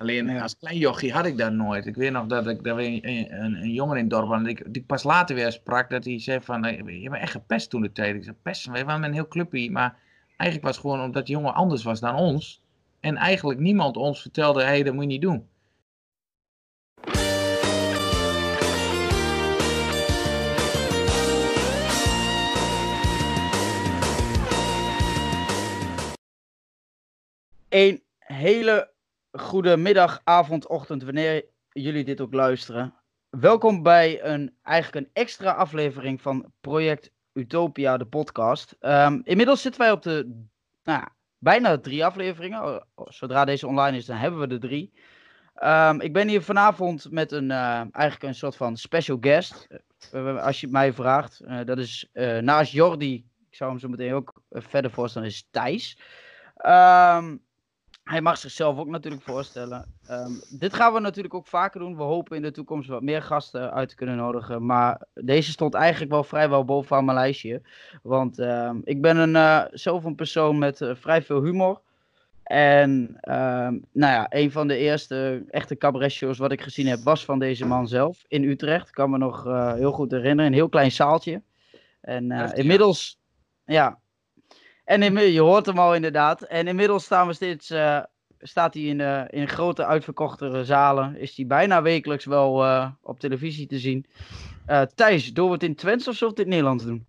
Alleen Ja. als klein jochie had ik dat nooit. Ik weet nog dat ik dat we een, een, een jongen in het dorp hadden, die pas later weer sprak, dat hij zei van, je bent echt gepest toen de tijd. Ik zei, pest, wij waren een heel clubje, maar eigenlijk was het gewoon omdat die jongen anders was dan ons. En eigenlijk niemand ons vertelde, hé, hey, dat moet je niet doen. Een hele goede middag, avond, ochtend, wanneer jullie dit ook luisteren. Welkom bij een, eigenlijk een extra aflevering van Project Utopia, de podcast. Ehm, inmiddels zitten wij op de nou, ja, bijna drie afleveringen. Oh, oh, Zodra deze online is, dan hebben we de drie. Ehm, ik ben hier vanavond met een, eh, eigenlijk een soort van special guest. Eh, als je het mij vraagt. Eh, dat is naast Jordi, ik zou hem zo meteen ook verder voorstellen, is Thijs. Ehm, hij mag zichzelf ook natuurlijk voorstellen. Ehm, dit gaan we natuurlijk ook vaker doen. We hopen in de toekomst wat meer gasten uit te kunnen nodigen. Maar deze stond eigenlijk wel vrijwel bovenaan mijn lijstje. Want ehm, ik ben een, eh, zelf een persoon met eh, vrij veel humor. En ehm, nou ja, een van de eerste echte cabaretshows wat ik gezien heb was van deze man zelf in Utrecht. Ik kan me nog eh, heel goed herinneren. Een heel klein zaaltje. En inmiddels, ja. En inmi- je hoort hem al inderdaad. En inmiddels staan we steeds, eh, staat hij in, eh, in grote uitverkochte zalen. Is hij bijna wekelijks wel eh, op televisie te zien. Thijs, doen we het in Twents of zullen we het in het Nederlands doen?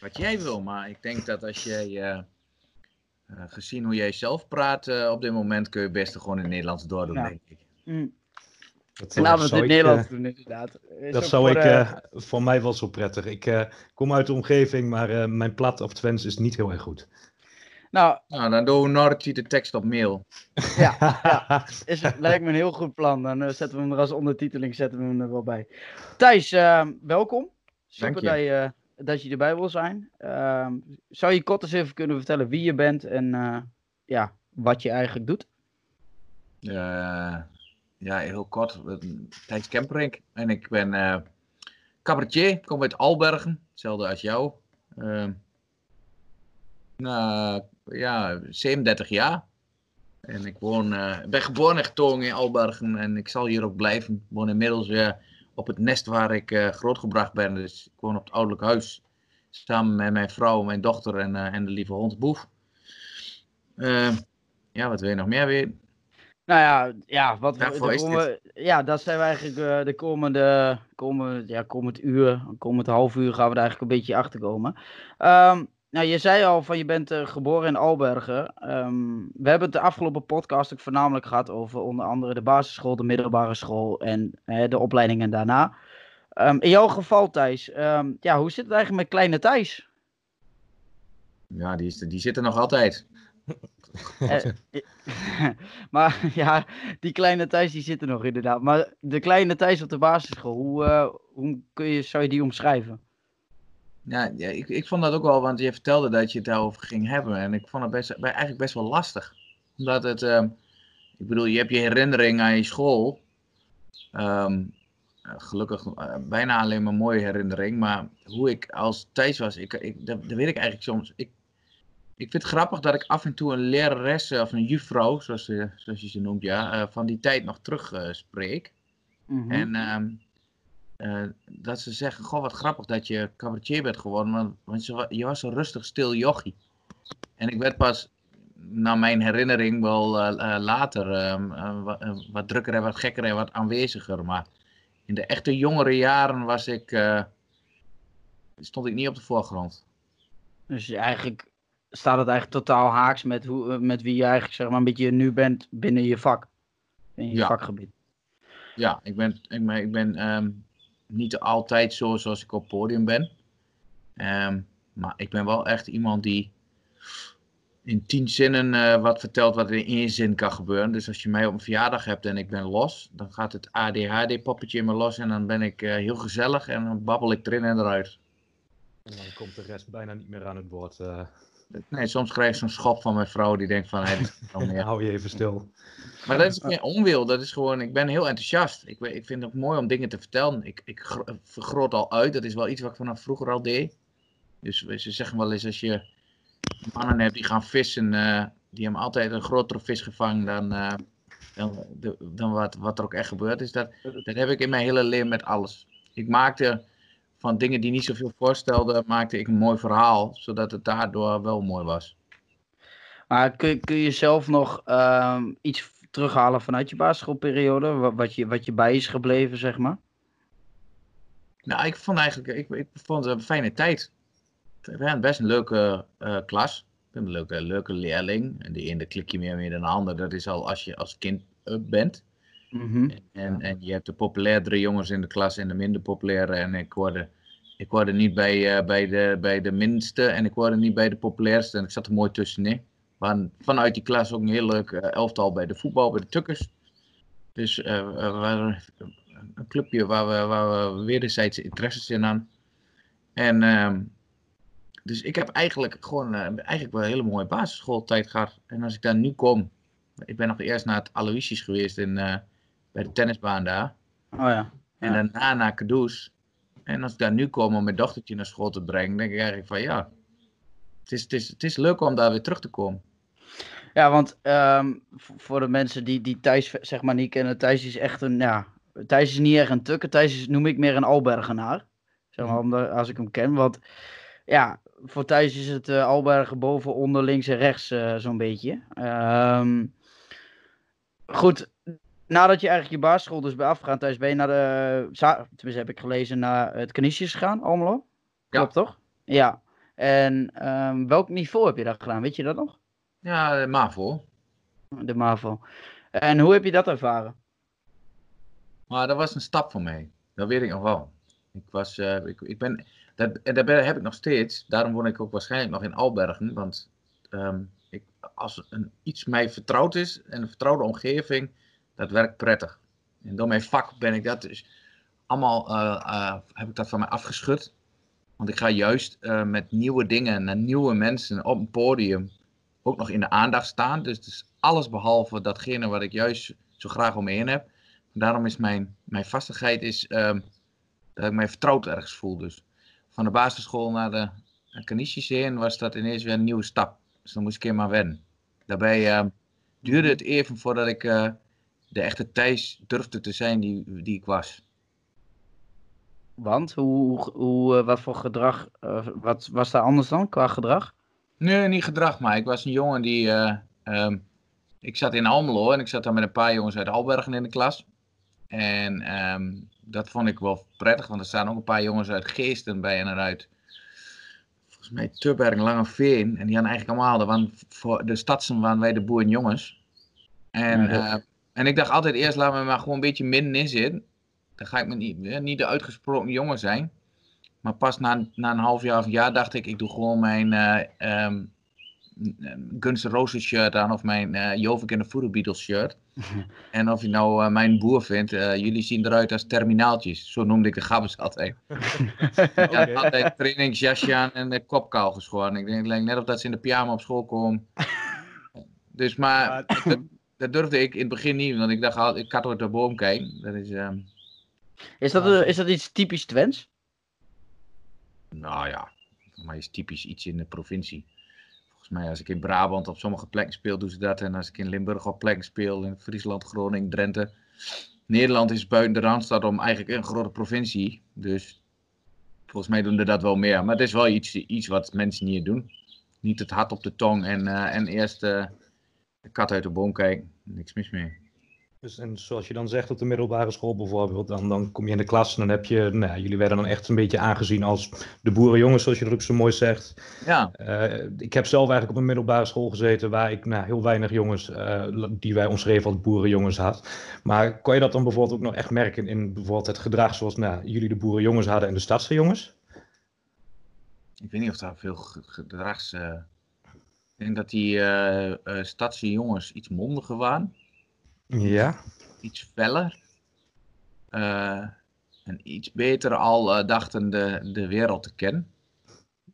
Wat jij wil, maar ik denk dat als jij, gezien hoe jij zelf praat op dit moment, kun je het beste gewoon in het Nederlands doordoen, Ja. denk ik. Mm. Dat, Laten we het in ik, eh, Nederlands doen inderdaad. Is Dat zou voor ik de- eh, voor mij wel zo prettig. Ik eh, kom uit de omgeving, maar eh, mijn plat of Twents is niet heel erg goed. Nou, Nou, dan doen we de tekst op mail. ja, is, lijkt me een heel goed plan. Dan eh, zetten we hem er als ondertiteling zetten we hem er wel bij. Thijs, eh, welkom. Super Dank je. dat je, eh, dat je erbij wil zijn. Ehm, zou je kort eens even kunnen vertellen wie je bent en eh, ja, wat je eigenlijk doet? Ja, heel kort. Thijs. En ik ben eh cabaretier. Kom uit Albergen. Hetzelfde als jou. Eh, nou, ja, 37 jaar. En ik woon, ik ben geboren en getogen in Albergen. En ik zal hier ook blijven. Ik woon inmiddels weer op het nest waar ik eh, grootgebracht ben. Dus ik woon op het ouderlijk huis. Samen met mijn vrouw, mijn dochter en, en de lieve hond Boef. Eh, ja, wat wil je nog meer weten? Nou ja, ja, wat we, is komen- ja, dat zijn we eigenlijk eh, de komende, komende, ja, komend uur, komend half uur gaan we er eigenlijk een beetje achter komen. Ehm, nou, je zei al van je bent eh, geboren in Albergen. Ehm, we hebben het de afgelopen podcast ook voornamelijk gehad over onder andere de basisschool, de middelbare school en de opleidingen daarna. Ehm, in jouw geval, Thijs, ja, hoe zit het eigenlijk met kleine Thijs? Ja, die, is, die zit er nog altijd. Eh, maar ja, die kleine Thijs die zit er nog inderdaad. Maar de kleine Thijs op de basisschool, hoe, eh, hoe kun je, zou je die omschrijven? Ja, ja ik, ik vond dat ook wel, want je vertelde dat je het daarover ging hebben. En ik vond het best, eigenlijk best wel lastig. Omdat het, ehm, ik bedoel, je hebt je herinnering aan je school. Ehm, eh, gelukkig eh, bijna alleen maar mooie herinnering. Maar hoe ik als Thijs was, ik, ik, dat, dat weet ik eigenlijk soms. Ik, ik vind het grappig dat ik af en toe een lerares eh, of een juffrouw, zoals, ze- zoals je ze noemt, ja, eh, van die tijd nog terug spreek. Mhm. En ehm, eh, dat ze zeggen, goh, wat grappig dat je cabaretier bent geworden, want, want je, wa- je was een rustig, stil jochie. En ik werd pas, naar mijn herinnering, wel later ehm, eh, wa- eh, wat drukker en wat gekker en wat aanweziger. Maar in de echte jongere jaren was ik, stond ik niet op de voorgrond. Dus eigenlijk staat het eigenlijk totaal haaks met, hoe, eh, met wie je eigenlijk zeg maar een beetje nu bent binnen je vak. In je Ja. vakgebied. Ja, ik ben, ik ben, ik ben ehm, niet altijd zo zoals ik op het podium ben. Ehm, maar ik ben wel echt iemand die in tien zinnen eh, wat vertelt wat er in één zin kan gebeuren. Dus als je mij op een verjaardag hebt en ik ben los, dan gaat het ADHD-poppetje in me los en dan ben ik eh, heel gezellig en dan babbel ik erin en eruit. En dan komt de rest bijna niet meer aan het woord. eh Nee, soms krijg ik zo'n schop van mijn vrouw die denkt van, meer. hou je even stil. Maar dat is geen onwil, dat is gewoon, ik ben heel enthousiast. Ik, ik vind het ook mooi om dingen te vertellen. Ik, ik gro- vergroot al uit, dat is wel iets wat ik vanaf vroeger al deed. Dus ze zeggen wel eens als je mannen hebt die gaan vissen, eh, die hebben altijd een grotere vis gevangen dan, eh, dan, de- dan wat, wat er ook echt gebeurt is. Dat, dat heb ik in mijn hele leven met alles. Ik maakte van dingen die niet zoveel voorstelden, maakte ik een mooi verhaal, zodat het daardoor wel mooi was. Maar kun, je- kun je zelf nog ehm, iets terughalen vanuit je basisschoolperiode? Wa- Wat je, wat je bij is gebleven, zeg maar? Nou, ik vond eigenlijk, ik, ik vond het een fijne tijd. We hadden best een leuke eh, klas. Een leuke, leuke leerling. En de ene klik je meer mee dan de ander. Dat is al als je als kind eh, bent. Mhm. En, en je hebt de populairdere jongens in de klas en de minder populaire. En ik hoorde, ik hoorde niet bij, eh, bij, de, bij de minste en ik hoorde niet bij de populairste. En ik zat er mooi tussenin. Hadden vanuit die klas ook een heel leuk eh, elftal bij de voetbal, bij de tukkers. Dus eh, we waren een clubje waar we, waar we interesses in hadden. En ehm, dus ik heb eigenlijk gewoon eigenlijk wel een hele mooie basisschooltijd gehad. En als ik daar nu kom, ik ben nog eerst naar het Aloysius geweest in, bij de tennisbaan daar. Oh ja. En daarna naar Cadoes. En als ik daar nu kom om mijn dochtertje naar school te brengen, denk ik eigenlijk van ja, het is, het is, het is leuk om daar weer terug te komen. Ja, want ehm, voor de mensen die, die Thijs zeg maar niet kennen, Thijs is echt een, ja, Thijs is niet echt een tukker, Thijs is, noem ik meer een Albergenaar. Zeg maar, omdat, als ik hem ken, want ja, voor Thijs is het eh, Albergen boven, onder, links en rechts eh, zo'n beetje. Ehm, goed, nadat je eigenlijk je basisschool dus bij afgegaan, Thijs, ben je naar de, za- tenminste heb ik gelezen, naar het Canisius gegaan, Almelo? Ja. Klopt toch? Ja. En ehm, welk niveau heb je daar gedaan, weet je dat nog? Ja, MAVO. De MAVO. En hoe heb je dat ervaren? Maar dat was een stap voor mij. Dat weet ik nog wel. Ik was, eh, ik, ik ben, dat, en dat ben- heb ik nog steeds. Daarom woon ik ook waarschijnlijk nog in Albergen. Want ehm, ik, als een, iets mij vertrouwd is, en een vertrouwde omgeving, dat werkt prettig. En door mijn vak ben ik dat dus allemaal, eh, eh, heb ik dat van mij afgeschud. Want ik ga juist eh, met nieuwe dingen naar nieuwe mensen op een podium ook nog in de aandacht staan. Dus het is alles behalve datgene wat ik juist zo graag om me heen heb. Daarom is mijn, mijn vastigheid is, ehm, dat ik mij vertrouwd ergens voel. Dus van de basisschool naar de Canisius heen was dat ineens weer een nieuwe stap. Dus dan moest ik een keer maar wennen. Daarbij ehm, duurde het even voordat ik de echte Thijs durfde te zijn die, die ik was. Want hoe, hoe, eh, wat voor gedrag, eh, wat was daar anders dan qua gedrag? Nee, niet gedrag, maar ik was een jongen die. eh, ehm, ik zat in Almelo en ik zat daar met een paar jongens uit Albergen in de klas. En ehm, dat vond ik wel prettig, want er staan ook een paar jongens uit Geesten bij en eruit. Volgens mij Tubberg en Langeveen. En die hadden eigenlijk allemaal, dat waren voor de stadsen waren wij de boerenjongens. En, Ja, dat- eh, en ik dacht altijd eerst, laat me maar gewoon een beetje midden in zitten. Dan ga ik me niet, niet de uitgesproken jongen zijn. Maar pas na, na een half jaar of een jaar dacht ik, ik doe gewoon mijn eh ehm, Guns N' Roses shirt aan of mijn eh Jovik en de Voodoo Beatles shirt. en of je nou eh, mijn boer vindt, jullie zien eruit als terminaaltjes. Zo noemde ik de gabbers altijd. Ik had altijd trainingsjasje aan en de kopkaal geschoren. Ik denk, het lijkt net of dat ze in de pyjama op school komen. Dus maar, dat durfde ik in het begin niet, want ik dacht ik kan door de boom kijken. Dat is, ehm, Is dat, is dat iets typisch Twents? Nou ja, voor mij is typisch iets in de provincie. Volgens mij als ik in Brabant op sommige plekken speel, doen ze dat. En als ik in Limburg op plekken speel, in Friesland, Groningen, Drenthe. Nederland is buiten de Randstad om eigenlijk een grote provincie. Dus volgens mij doen ze dat wel meer. Maar het is wel iets, iets wat mensen hier doen. Niet het hart op de tong en, eh, en eerst eh, de kat uit de boom kijken. Niks mis mee. Dus, en zoals je dan zegt op de middelbare school bijvoorbeeld, dan, dan kom je in de klas en dan heb je, nou, jullie werden dan echt een beetje aangezien als de boerenjongens, zoals je dat ook zo mooi zegt. Ja, Eh, ik heb zelf eigenlijk op een middelbare school gezeten waar ik nou, heel weinig jongens eh, die wij omschreven als boerenjongens had. Maar kon je dat dan bijvoorbeeld ook nog echt merken in bijvoorbeeld het gedrag zoals nou, jullie de boerenjongens hadden en de stadse jongens? ik weet niet of daar veel ge- gedrags... eh, ik denk dat die eh eh, stadse jongens iets mondiger waren. Ja. iets feller. eh, en iets beter al dachten de, de wereld te kennen.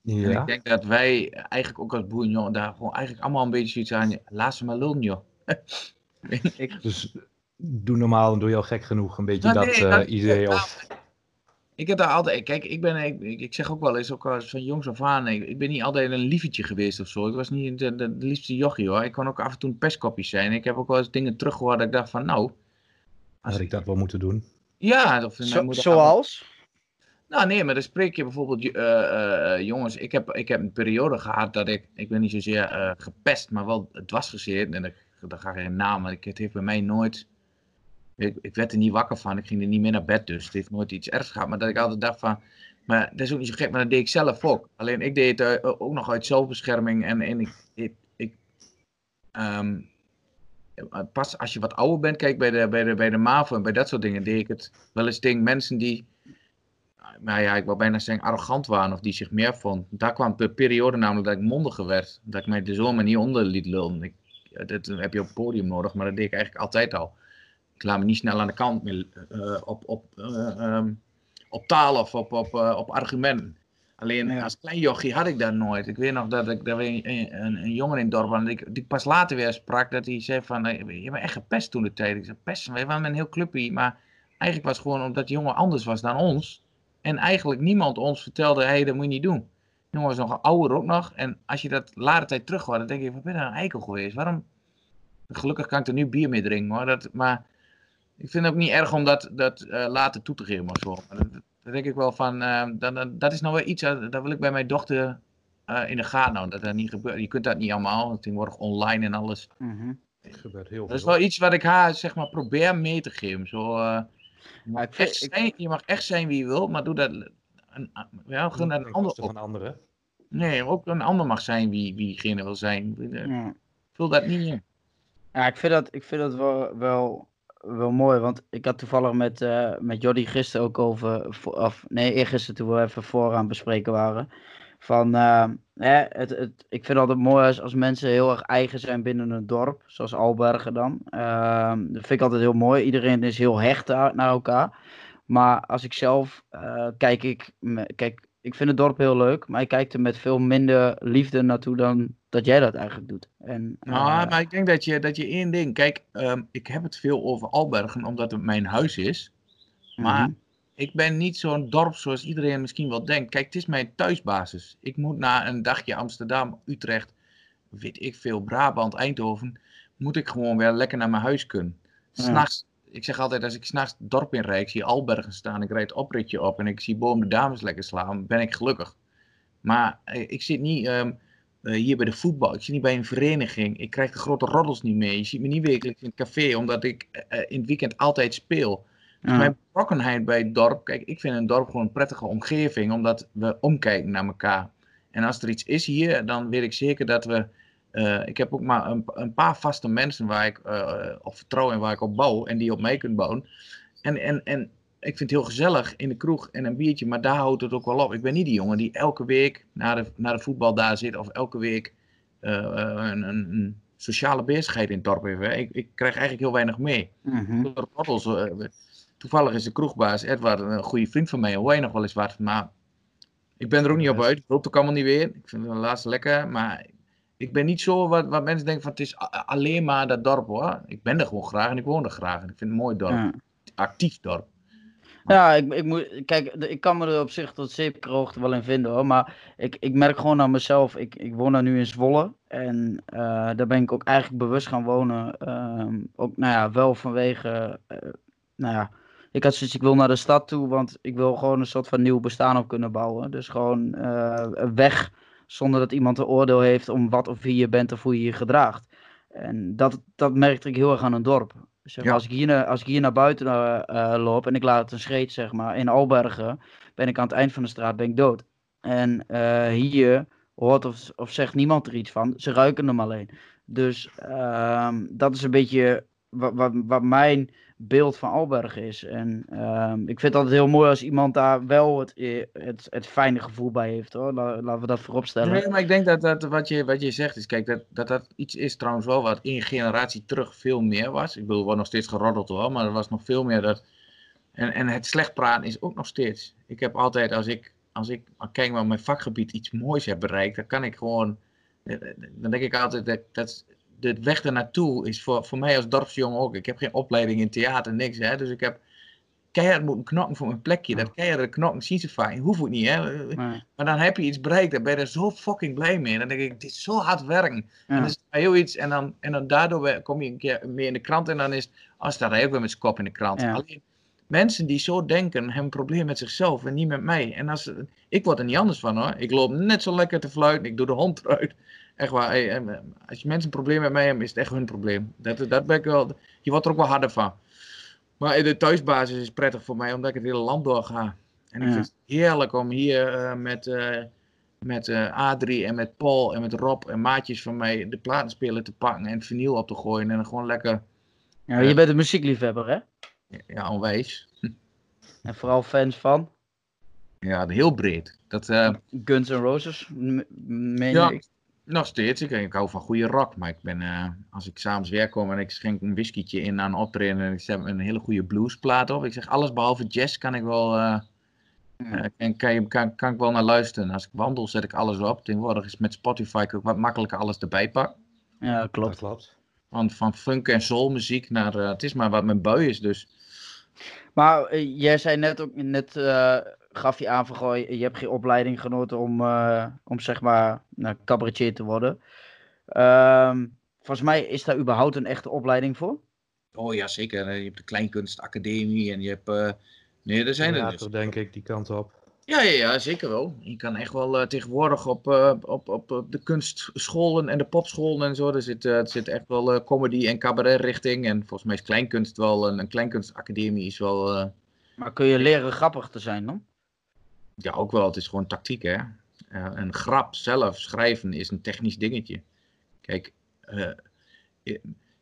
En Ja. ik denk dat wij eigenlijk ook als boerenjongen daar gewoon eigenlijk allemaal een beetje zoiets aan. Laat ze maar lullen, joh. Dus doe normaal en doe je al gek genoeg. Een beetje Nou, dat nee, dat- idee. Of... Ik heb daar altijd, kijk, ik ben, ik, ik zeg ook wel eens, ook als van jongs af aan, ik, ik ben niet altijd een liefetje geweest of zo. Ik was niet de, de, de liefste jochie hoor. Ik kon ook af en toe een pestkopje zijn. Ik heb ook wel eens dingen teruggehoord dat ik dacht van, nou. Had ik dat wel moeten doen? Ja, of Zo, zoals? Nou nee, maar dan spreek je bijvoorbeeld uh, uh, jongens. Ik heb, ik heb een periode gehad dat ik, ik ben niet zozeer uh, gepest, maar wel dwarsgezeerd. En daar ga ik geen naam, maar het heeft bij mij nooit. Ik, ik, werd er niet wakker van, ik ging er niet meer naar bed, dus het heeft nooit iets ergs gehad. Maar dat ik altijd dacht van, maar dat is ook niet zo gek, maar dat deed ik zelf ook. Alleen ik deed het ook nog uit zelfbescherming en, en ik, ik, ik um, pas als je wat ouder bent, kijk bij de, bij de, bij de MAVO en bij dat soort dingen, deed ik het wel eens tegen mensen die nou ja, ik wil bijna zeggen arrogant waren of die zich meer vond. Daar kwam de periode namelijk dat ik mondiger werd. Dat ik mij de zomer niet onder liet lullen. Ik, dat heb je op het podium nodig, maar dat deed ik eigenlijk altijd al. Ik laat me niet snel aan de kant meer, uh, op, op, uh, um, op taal of op, op, uh, op argumenten. Alleen ja. als klein jochie had ik dat nooit. Ik weet nog dat ik dat een, een, een, jongen in het dorp had, die, pas later weer sprak, dat hij zei van, je bent echt gepest toen de tijd. Ik zei, pest, we waren een heel clubje, maar eigenlijk was het gewoon omdat die jongen anders was dan ons en eigenlijk niemand ons vertelde, hé, hey, dat moet je niet doen. Jongen was nog ouder ook nog. En als je dat later tijd terug hoort, dan denk je, wat ben je nou een eikel geweest? Waarom? Gelukkig kan ik er nu bier mee drinken hoor. Dat, maar ik vind het ook niet erg om dat, dat uh, later toe te geven of zo. Dat, dat denk ik wel van, uh, dat, dat is nou weer iets, uh, dat wil ik bij mijn dochter in de gaten houden. Dat dat niet gebeurt. Je kunt dat niet allemaal, tegenwoordig online en alles. Mm -hmm. Dat gebeurt heel veel. Dat is wel iets wat ik haar, zeg maar, probeer mee te geven. Zo, je mag, ik, echt zijn, je mag echt zijn wie je wilt, maar doe dat. Een, ja, gewoon een ander op. Van anderen. Nee, ook een ander mag zijn wie, wie diegene wil zijn. Ja. Vul dat niet in. Ja, ik vind dat, ik vind dat wel, wel, wel mooi. Want ik had toevallig met, uh, met Jody gisteren ook over. Of nee, eergisteren toen we even vooraan bespreken waren. Van, uh, hè, het, het, ik vind altijd mooi als, als mensen heel erg eigen zijn binnen een dorp, zoals Albergen dan. Uh, dat vind ik altijd heel mooi. Iedereen is heel hecht naar elkaar. Maar als ik zelf uh, kijk, ik, kijk, ik vind het dorp heel leuk, maar ik kijk er met veel minder liefde naartoe dan dat jij dat eigenlijk doet. En, nou, maar ik denk dat je, dat je één ding, kijk, um, ik heb het veel over Albergen omdat het mijn huis is. Maar -hmm ik ben niet zo'n dorp zoals iedereen misschien wel denkt. Kijk, het is mijn thuisbasis. Ik moet na een dagje Amsterdam, Utrecht, weet ik veel, Brabant, Eindhoven, moet ik gewoon weer lekker naar mijn huis kunnen. S'nachts, ik zeg altijd, als ik s'nachts het dorp in rijd, ik zie Albergen staan, ik rijd het opritje op en ik zie boven de dames lekker slaan, ben ik gelukkig. Maar ik zit niet um, uh, hier bij de voetbal, ik zit niet bij een vereniging, ik krijg de grote roddels niet mee. Je ziet me niet wekelijks in het café, omdat ik uh, in het weekend altijd speel. Dus mijn betrokkenheid bij het dorp, kijk, ik vind een dorp gewoon een prettige omgeving, omdat we omkijken naar elkaar. En als er iets is hier, dan weet ik zeker dat we. Uh, ik heb ook maar een, een, paar vaste mensen waar ik uh, op vertrouw en waar ik op bouw en die op mij kunnen bouwen. En, en, en ik vind het heel gezellig in de kroeg en een biertje, maar daar houdt het ook wel op. Ik ben niet die jongen die elke week naar de, naar de voetbal daar zit of elke week uh, een, een, een, sociale bezigheid in het dorp heeft. Ik, ik krijg eigenlijk heel weinig mee. Mm -hmm. Toevallig is de kroegbaas Edward een goede vriend van mij en wij nog wel eens wat. Maar ik ben er ook niet op uit. Ik hoop het ook allemaal niet weer. Ik vind het laatst lekker. Maar ik ben niet zo wat, wat mensen denken van het is alleen maar dat dorp hoor. Ik ben er gewoon graag en ik woon er graag. En ik vind het een mooi dorp. Ja. Actief dorp. Ja, ik, ik moet, kijk, ik kan me er op zich tot zeker hoogte wel in vinden hoor. Maar ik, ik merk gewoon aan mezelf, ik, ik woon daar nu in Zwolle. En uh, daar ben ik ook eigenlijk bewust gaan wonen. Uh, ook, nou ja, wel vanwege, uh, nou ja, ik had zoiets, ik wil naar de stad toe, want ik wil gewoon een soort van nieuw bestaan op kunnen bouwen. Dus gewoon uh, weg, zonder dat iemand een oordeel heeft om wat of wie je bent of hoe je je gedraagt. En dat, dat merkte ik heel erg aan een dorp. Zeg maar, Ja. als, ik hier, naar- als ik hier naar buiten eh, eh, loop en ik laat het een scheet, zeg maar, in Albergen, ben ik aan het eind van de straat ben ik dood. En eh, hier hoort of, of zegt niemand er iets van, ze ruiken hem alleen. Dus ehm, dat is een beetje wat, wat, wat mijn beeld van Albergen is. En ehm, ik vind het altijd heel mooi als iemand daar wel het, het, het fijne gevoel bij heeft hoor. La- laten we dat voorop stellen. Nee, maar ik denk dat, dat wat, je, wat je zegt is, kijk, dat, dat dat iets is trouwens wel wat één generatie terug veel meer was. Ik bedoel, wordt nog steeds geroddeld hoor, maar er was nog veel meer dat... En, en het slecht praten is ook nog steeds. Ik heb altijd, als ik, als ik kijk maar op mijn vakgebied iets moois heb bereikt, dan kan ik gewoon... Dan denk ik altijd, dat, dat de weg ernaartoe is voor, voor mij als dorpsjongen ook. Ik heb geen opleiding in theater, niks hè. Dus ik heb keihard moeten knokken voor mijn plekje. Dat keihard knokken zien ze vaak. Hoeft het niet, hè. Nee. Maar dan heb je iets bereikt, dan ben je er zo fucking blij mee. Dan denk ik, dit is zo hard werken. En dan is het heel iets, en dan, en dan daardoor kom je een keer meer in de krant en dan is, als staat hij ook weer met zijn kop in de krant. Ja. Alleen, mensen die zo denken, hebben een probleem met zichzelf en niet met mij. En als, ik word er niet anders van hoor. Ik loop net zo lekker te fluiten, ik doe de hond eruit. Echt waar, hey, en, als je mensen een probleem met mij hebben, is het echt hun probleem. Dat, dat ben ik wel, je wordt er ook wel harder van. Maar de thuisbasis is prettig voor mij, omdat ik het hele land doorga. En ik Ja. vind het heerlijk om hier eh, met, eh, met eh, Adrie en met Paul en met Rob en maatjes van mij de platenspeler te pakken en het vinyl op te gooien. En dan gewoon lekker, Ja, je bent een muziekliefhebber, hè? ja, onwijs. En vooral fans van Ja, heel breed. Dat, eh, Guns N' Roses, meen Ja. je? Nog steeds. Ik, ik hou van goede rock. Maar ik ben, eh, als ik s'avonds weer kom en ik schenk een whiskietje in aan optreden en ik zet een hele goede bluesplaat op. Ik zeg alles behalve jazz kan ik wel, eh, Ja. eh, en kan, kan, kan ik wel naar luisteren. Als ik wandel zet ik alles op. Tegenwoordig is met Spotify ook wat makkelijker alles erbij pakken. Ja, Dat klopt. klopt. Van, van funk en soulmuziek naar, het is maar wat mijn bui is dus. Maar jij zei net ook, net eh, gaf je aan van, goh, je hebt geen opleiding genoten om, eh, om zeg maar, nou, cabaretier te worden. Ehm, volgens mij is daar überhaupt een echte opleiding voor. Oh ja, zeker. Je hebt de Kleinkunstacademie en je hebt... eh, nee, er zijn er dus. Denk ik, die kant op. Ja, ja, ja, zeker wel. Je kan echt wel eh, tegenwoordig op, eh, op, op, op de kunstscholen en de popscholen en zo. Er zit, eh, er zit echt wel eh, comedy en cabaret richting. En volgens mij is kleinkunst wel een, een kleinkunstacademie is wel. eh, Maar kun je leren grappig te zijn dan? Ja, ook wel. Het is gewoon tactiek, hè. Eh, een grap zelf schrijven is een technisch dingetje. Kijk, eh,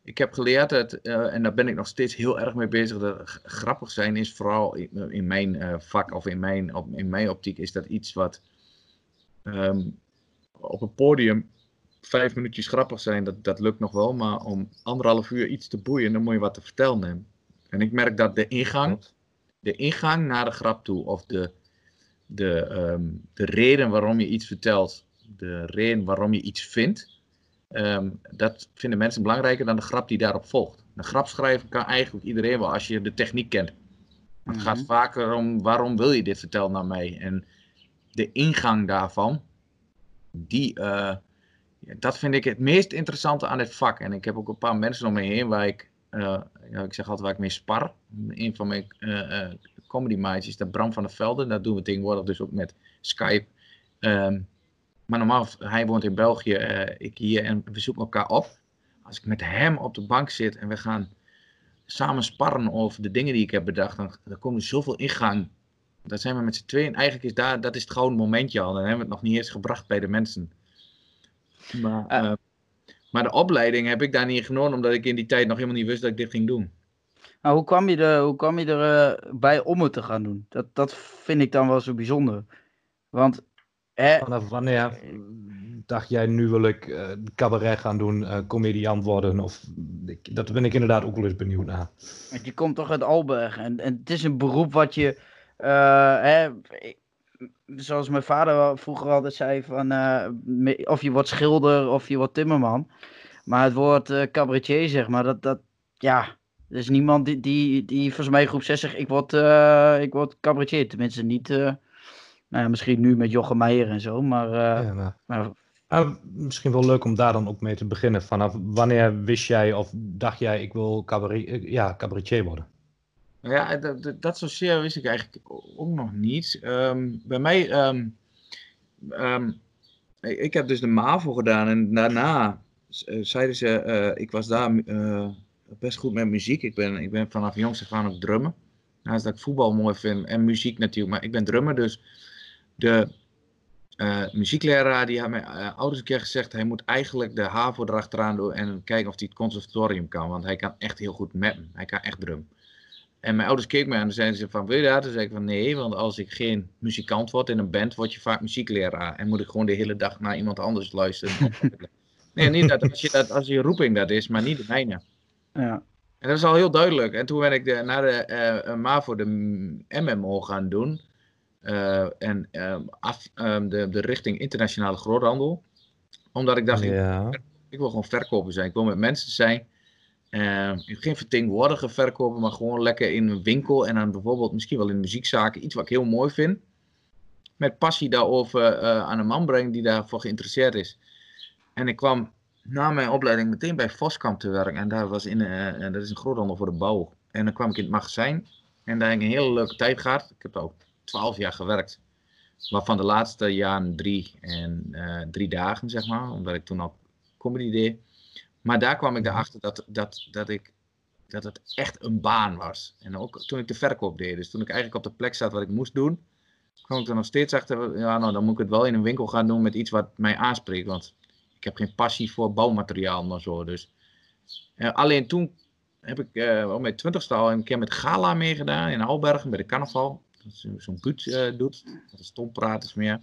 ik, heb geleerd dat, eh, en daar ben ik nog steeds heel erg mee bezig, dat grappig zijn is vooral in, in mijn vak of in mijn, op, in mijn optiek is dat iets wat ehm, op een podium vijf minuutjes grappig zijn, dat, dat lukt nog wel, maar om anderhalf uur iets te boeien, dan moet je wat te vertellen hebben. En ik merk dat de ingang, de ingang naar de grap toe, of de, de, ehm, de reden waarom je iets vertelt, de reden waarom je iets vindt, ehm, dat vinden mensen belangrijker dan de grap die daarop volgt. Een grap schrijven kan eigenlijk iedereen wel als je de techniek kent. Het gaat Mhm. vaker om waarom wil je dit vertellen naar mij? En de ingang daarvan, die, eh, dat vind ik het meest interessante aan dit vak. En ik heb ook een paar mensen om me heen waar ik, eh, ik zeg altijd waar ik mee spar. Een van mijn eh comedy maatjes is dat Bram van der Velde. Dat doen we tegenwoordig dus ook met Skype. Ehm, maar normaal, hij woont in België, eh, ik hier en we zoeken elkaar op. Als ik met hem op de bank zit en we gaan samen sparren over de dingen die ik heb bedacht, dan, dan komt er zoveel ingang. Dat zijn we met z'n tweeën. Eigenlijk is daar, dat is het gouden momentje al. Dan hebben we het nog niet eens gebracht bij de mensen. Maar, eh, maar de opleiding heb ik daar niet genomen, omdat ik in die tijd nog helemaal niet wist dat ik dit ging doen. Nou, hoe kwam je, er, hoe kwam je erbij bij om het te gaan doen? Dat, dat vind ik dan wel zo bijzonder. Want, hè, Vanaf wanneer dacht jij, nu wil ik eh, cabaret gaan doen, eh comediant worden? Of, ik- dat ben ik inderdaad ook wel eens benieuwd naar. Want je komt toch uit Alberg en, en het is een beroep wat je, eh, hè, zoals mijn vader vroeger altijd zei, van, eh, of je wordt schilder of je wordt timmerman. Maar het woord eh, cabaretier, zeg maar, dat, dat ja, er is niemand die, die, die volgens mij groep 6 zegt, ik word, eh, ik word cabaretier. Tenminste niet, eh, nou ja, misschien nu met Jochem Meijer en zo, maar, eh, Ja, maar, maar ah, misschien wel leuk om daar dan ook mee te beginnen. Vanaf wanneer wist jij of dacht jij, ik wil cabaret, ja, cabaretier worden? Nou Ja, dat, dat, dat zozeer wist ik eigenlijk ook nog niet. Ehm, bij mij, ehm, ehm, ik heb dus de MAVO gedaan en daarna zeiden ze, eh, ik was daar eh, best goed met muziek. Ik ben, ik ben vanaf jongs af aan ook drummen. Naast dat ik voetbal mooi vind en muziek natuurlijk, maar ik ben drummer, dus de eh, muziekleraar die had mijn eh, ouders een keer gezegd, hij moet eigenlijk de HAVO erachteraan doen en kijken of hij het conservatorium kan, want hij kan echt heel goed met me. Hij kan echt drum. En mijn ouders keken me aan en zeiden ze van, wil je dat? Toen zei ik van, nee, want als ik geen muzikant word in een band, word je vaak muziekleraar. En moet ik gewoon de hele dag naar iemand anders luisteren. nee, niet dat als je, dat, als je roeping dat is, maar niet de mijne. Ja. En dat is al heel duidelijk. En toen ben ik de, naar de eh MAVO de MMO gaan doen. Eh, en eh, af, eh, de, de richting internationale groothandel. Omdat ik dacht, ik, ja. ik wil gewoon verkoper zijn. Ik wil met mensen zijn. Uh, geen vertegenwoordiger verkopen, maar gewoon lekker in een winkel en dan bijvoorbeeld misschien wel in muziekzaken iets wat ik heel mooi vind. Met passie daarover uh, aan een man brengen die daarvoor geïnteresseerd is. En ik kwam na mijn opleiding meteen bij Voskamp te werken. En daar was in, uh, dat is een groothandel voor de bouw. En dan kwam ik in het magazijn. En daar heb ik een hele leuke tijd gehad. Ik heb ook twaalf jaar gewerkt. Waarvan de laatste jaren drie en uh, drie dagen, zeg maar. Omdat ik toen al comedy deed. Maar daar kwam ik erachter dat, dat, dat, ik, dat het echt een baan was. En ook toen ik de verkoop deed. Dus toen ik eigenlijk op de plek zat wat ik moest doen. kwam ik er nog steeds achter. Ja, nou dan moet ik het wel in een winkel gaan doen met iets wat mij aanspreekt. Want heb geen passie voor bouwmateriaal of zo. Dus. Alleen toen heb ik uh, op mijn twintigste al een keer met Gala meegedaan in Albergen bij de carnaval. Dat zo'n buurt uh, doet. Dat is stompraat is meer.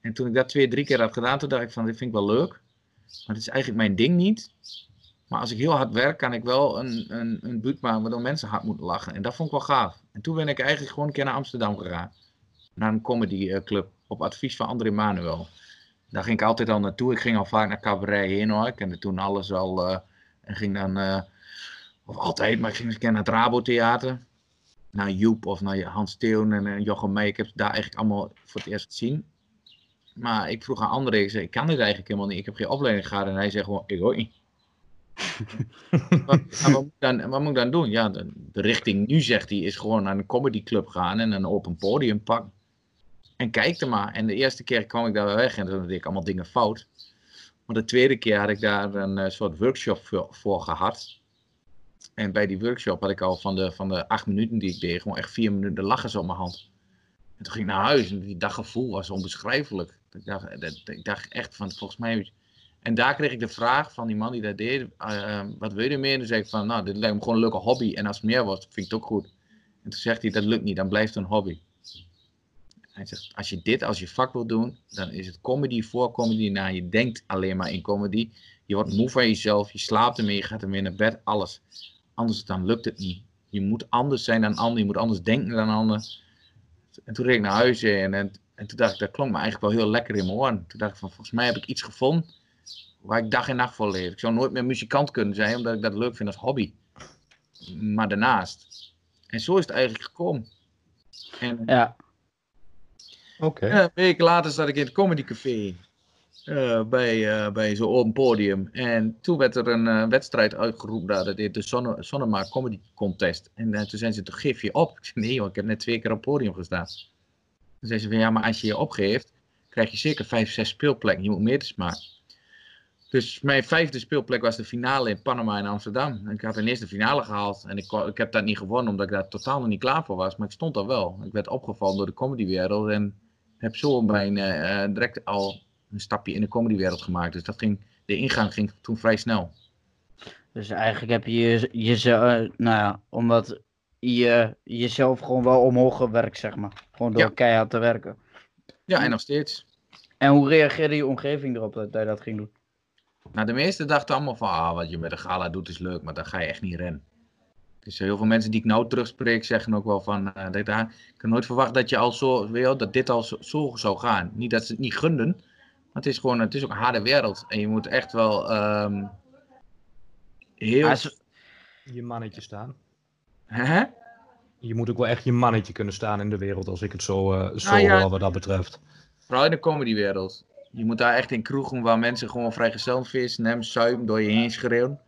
En toen ik dat twee, drie keer had gedaan, toen dacht ik van dit vind ik wel leuk. Maar het is eigenlijk mijn ding niet. Maar als ik heel hard werk, kan ik wel een, een, een buurt maken waardoor mensen hard moeten lachen. En dat vond ik wel gaaf. En toen ben ik eigenlijk gewoon een keer naar Amsterdam gegaan. Naar een comedy club. Op advies van André Manuel. Daar ging ik altijd al naartoe. Ik ging al vaak naar cabaret heen hoor. Ik kende toen alles al. Uh, en ging dan, uh, of altijd, maar ik ging eens een keer naar het Rabo Theater. Naar Joep of naar Hans Theun en uh, Jochem Meij. Ik heb daar eigenlijk allemaal voor het eerst gezien. Maar ik vroeg aan André, ik zei, ik kan dit eigenlijk helemaal niet. Ik heb geen opleiding gehad. En hij zei gewoon, ik ook niet. wat, wat, moet dan, wat, moet ik dan doen? Ja, de, de, richting nu, zegt hij, is gewoon naar een comedyclub gaan en een open podium pakken. En kijk er maar. En de eerste keer kwam ik daar weg en toen deed ik allemaal dingen fout. Maar de tweede keer had ik daar een uh, soort workshop voor, gehad. En bij die workshop had ik al van de, van de acht minuten die ik deed, gewoon echt vier minuten lachen op mijn hand. En toen ging ik naar huis en die daggevoel was onbeschrijfelijk. Ik dacht, dat, ik dacht echt van, volgens mij... En daar kreeg ik de vraag van die man die dat deed, uh, wat wil je ermee? En toen zei ik van, nou, dit lijkt me gewoon een leuke hobby. En als het meer wordt, vind ik het ook goed. En toen zegt hij, dat lukt niet, dan blijft het een hobby. Hij zegt, als je dit als je vak wil doen, dan is het comedy voor comedy na. Je denkt alleen maar in comedy. Je wordt moe van jezelf, je slaapt ermee, je gaat ermee naar bed, alles. Anders dan lukt het niet. Je moet anders zijn dan anderen, je moet anders denken dan anderen. En toen reed ik naar huis en, en, en, toen dacht ik, dat klonk me eigenlijk wel heel lekker in mijn oren. Toen dacht ik van, volgens mij heb ik iets gevonden waar ik dag en nacht voor leef. Ik zou nooit meer muzikant kunnen zijn, omdat ik dat leuk vind als hobby. Maar daarnaast. En zo is het eigenlijk gekomen. En, ja. Okay. een week later zat ik in het Comedy Café. Uh, bij, uh, bij zo'n podium. En toen werd er een wedstrijd uitgeroepen. Daar, dat heet de Sonne, Comedy Contest. En toen zijn ze, toch geef je op? Ik zei, nee hoor, ik heb net twee keer op het podium gestaan. Toen zei ze van, ja, maar als je je opgeeft, krijg je zeker vijf, zes speelplekken. Je moet meters maken. Dus mijn vijfde speelplek was de finale in Panama en Amsterdam. Ik had ineens de finale gehaald. En ik, ik heb dat niet gewonnen, omdat ik daar totaal nog niet klaar voor was. Maar ik stond er wel. Ik werd opgevallen door de comedywereld. En heb zo mijn, uh, direct al een stapje in de comedywereld gemaakt. Dus dat ging, de ingang ging toen vrij snel. Dus eigenlijk heb je jezelf, uh, nou ja, omdat je jezelf gewoon wel omhoog gewerkt, zeg maar. Gewoon door Ja. keihard te werken. Ja, en nog steeds. En hoe reageerde je omgeving erop dat hij dat ging doen? Nou, de meesten dachten allemaal van, ah, wat je met de gala doet is leuk, maar dan ga je echt niet rennen. Dus heel veel mensen die ik nou terugspreek zeggen ook wel van, eh, dat, ik kan nooit verwachten dat je al zo, weet je dat dit al zo, zo zou gaan. Niet dat ze het niet gunden, maar het is gewoon, het is ook een harde wereld. En je moet echt wel ehm, heel... Je mannetje staan. Hè? Je moet ook wel echt je mannetje kunnen staan in de wereld, als ik het zo, zo Nou ja. hoor wat dat betreft. Vooral in de comedywereld. Je moet daar echt in kroegen waar mensen gewoon vrijgezel vis, nem, suipen, door je heen schreeuwen.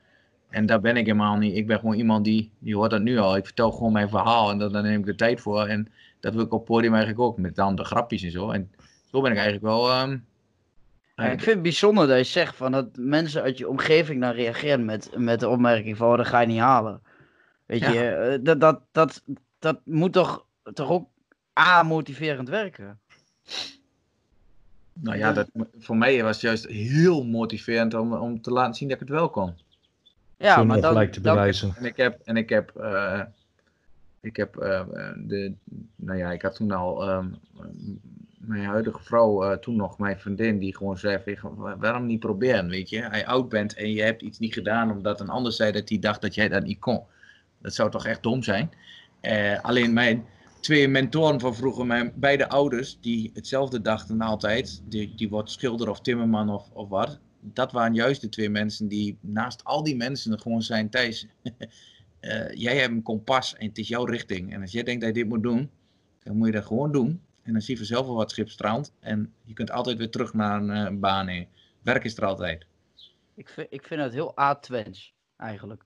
En daar ben ik helemaal niet. Ik ben gewoon iemand die, die hoort dat nu al. Ik vertel gewoon mijn verhaal en daar daar neem ik de tijd voor. En dat wil ik op het podium eigenlijk ook, met dan de grapjes en zo. En zo ben ik eigenlijk wel... ehm, Ja, ik vind het bijzonder dat je zegt van dat mensen uit je omgeving dan reageren met, met de opmerking van oh, dat ga je niet halen. Weet Ja. je, eh, dat, dat, dat, dat moet toch, toch ook A, motiverend werken. Nou ja, dat, voor mij was het juist heel motiverend om, om te laten zien dat ik het wel kon. Ja, maar dan, ongelijk te dan, bewijzen. En ik heb, en ik heb, eh, ik heb, eh, de, nou ja, ik had toen al ehm, mijn huidige vrouw, eh, toen nog mijn vriendin, die gewoon zei: van, "Wa- waarom niet proberen? Weet je, je oud bent en je hebt iets niet gedaan omdat een ander zei dat hij dacht dat jij dat niet kon. Dat zou toch echt dom zijn? Eh, alleen mijn twee mentoren van vroeger, mijn beide ouders, die hetzelfde dachten altijd, die, die wordt schilder of timmerman of, of wat. Dat waren juist de twee mensen die naast al die mensen gewoon zijn, Thijs, eh, jij hebt een kompas en het is jouw richting. En als jij denkt dat je dit moet doen, dan moet je dat gewoon doen. En dan zie je vanzelf wel wat schip strand. En je kunt altijd weer terug naar een uh, baan. Heen. Werk is er altijd. Ik vind, ik vind het heel A-twens, eigenlijk.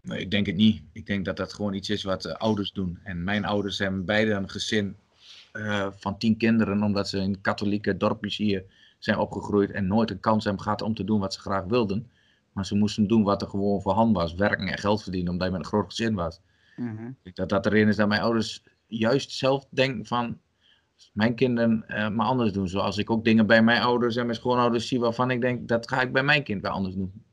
Nee, ik denk het niet. Ik denk dat dat gewoon iets is wat uh, ouders doen. En mijn ouders hebben beide een gezin van tien kinderen, omdat ze in katholieke dorpjes hier zijn opgegroeid en nooit een kans hebben gehad om te doen wat ze graag wilden. Maar ze moesten doen wat er gewoon voorhanden was, werken en geld verdienen, omdat je met een groot gezin was. Mm -hmm. Dat dat erin is dat mijn ouders juist zelf denken van, mijn kinderen uh, maar anders doen. Zoals ik ook dingen bij mijn ouders en mijn schoonouders zie waarvan ik denk, dat ga ik bij mijn kind weer anders doen.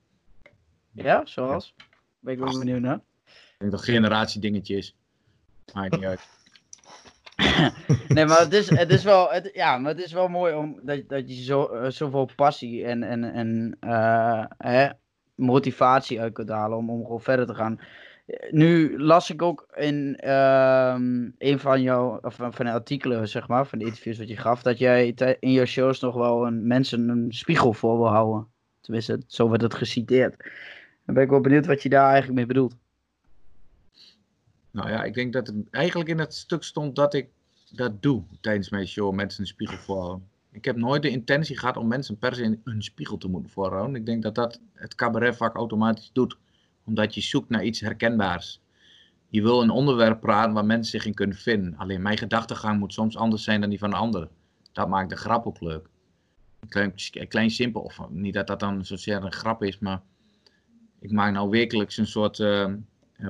Ja, zoals? Ben ik wel benieuwd naar. Ik denk dat generatie dingetje is. Maakt niet uit. nee, maar het is, het is wel, het, ja, maar het is wel mooi om, dat, dat je zo, uh, zoveel passie en, en, en uh, hè, motivatie uit kunt halen om, om gewoon verder te gaan. Nu las ik ook in uh, een van jouw of van de artikelen, zeg maar, van de interviews wat je gaf, dat jij in jouw shows nog wel mensen een spiegel voor wil houden. Tenminste, zo werd het geciteerd. Dan ben ik wel benieuwd wat je daar eigenlijk mee bedoelt. Nou ja, ik denk dat het eigenlijk in het stuk stond dat ik dat doe tijdens mijn show, mensen een spiegel voorhouden. Ik heb nooit de intentie gehad om mensen per se een spiegel te moeten voorhouden. Ik denk dat dat het cabaretvak automatisch doet, omdat je zoekt naar iets herkenbaars. Je wil een onderwerp praten waar mensen zich in kunnen vinden. Alleen mijn gedachtegang moet soms anders zijn dan die van de ander. Dat maakt de grap ook leuk. Klein, klein simpel, of niet dat dat dan zozeer een grap is, maar ik maak nou wekelijks een soort uh,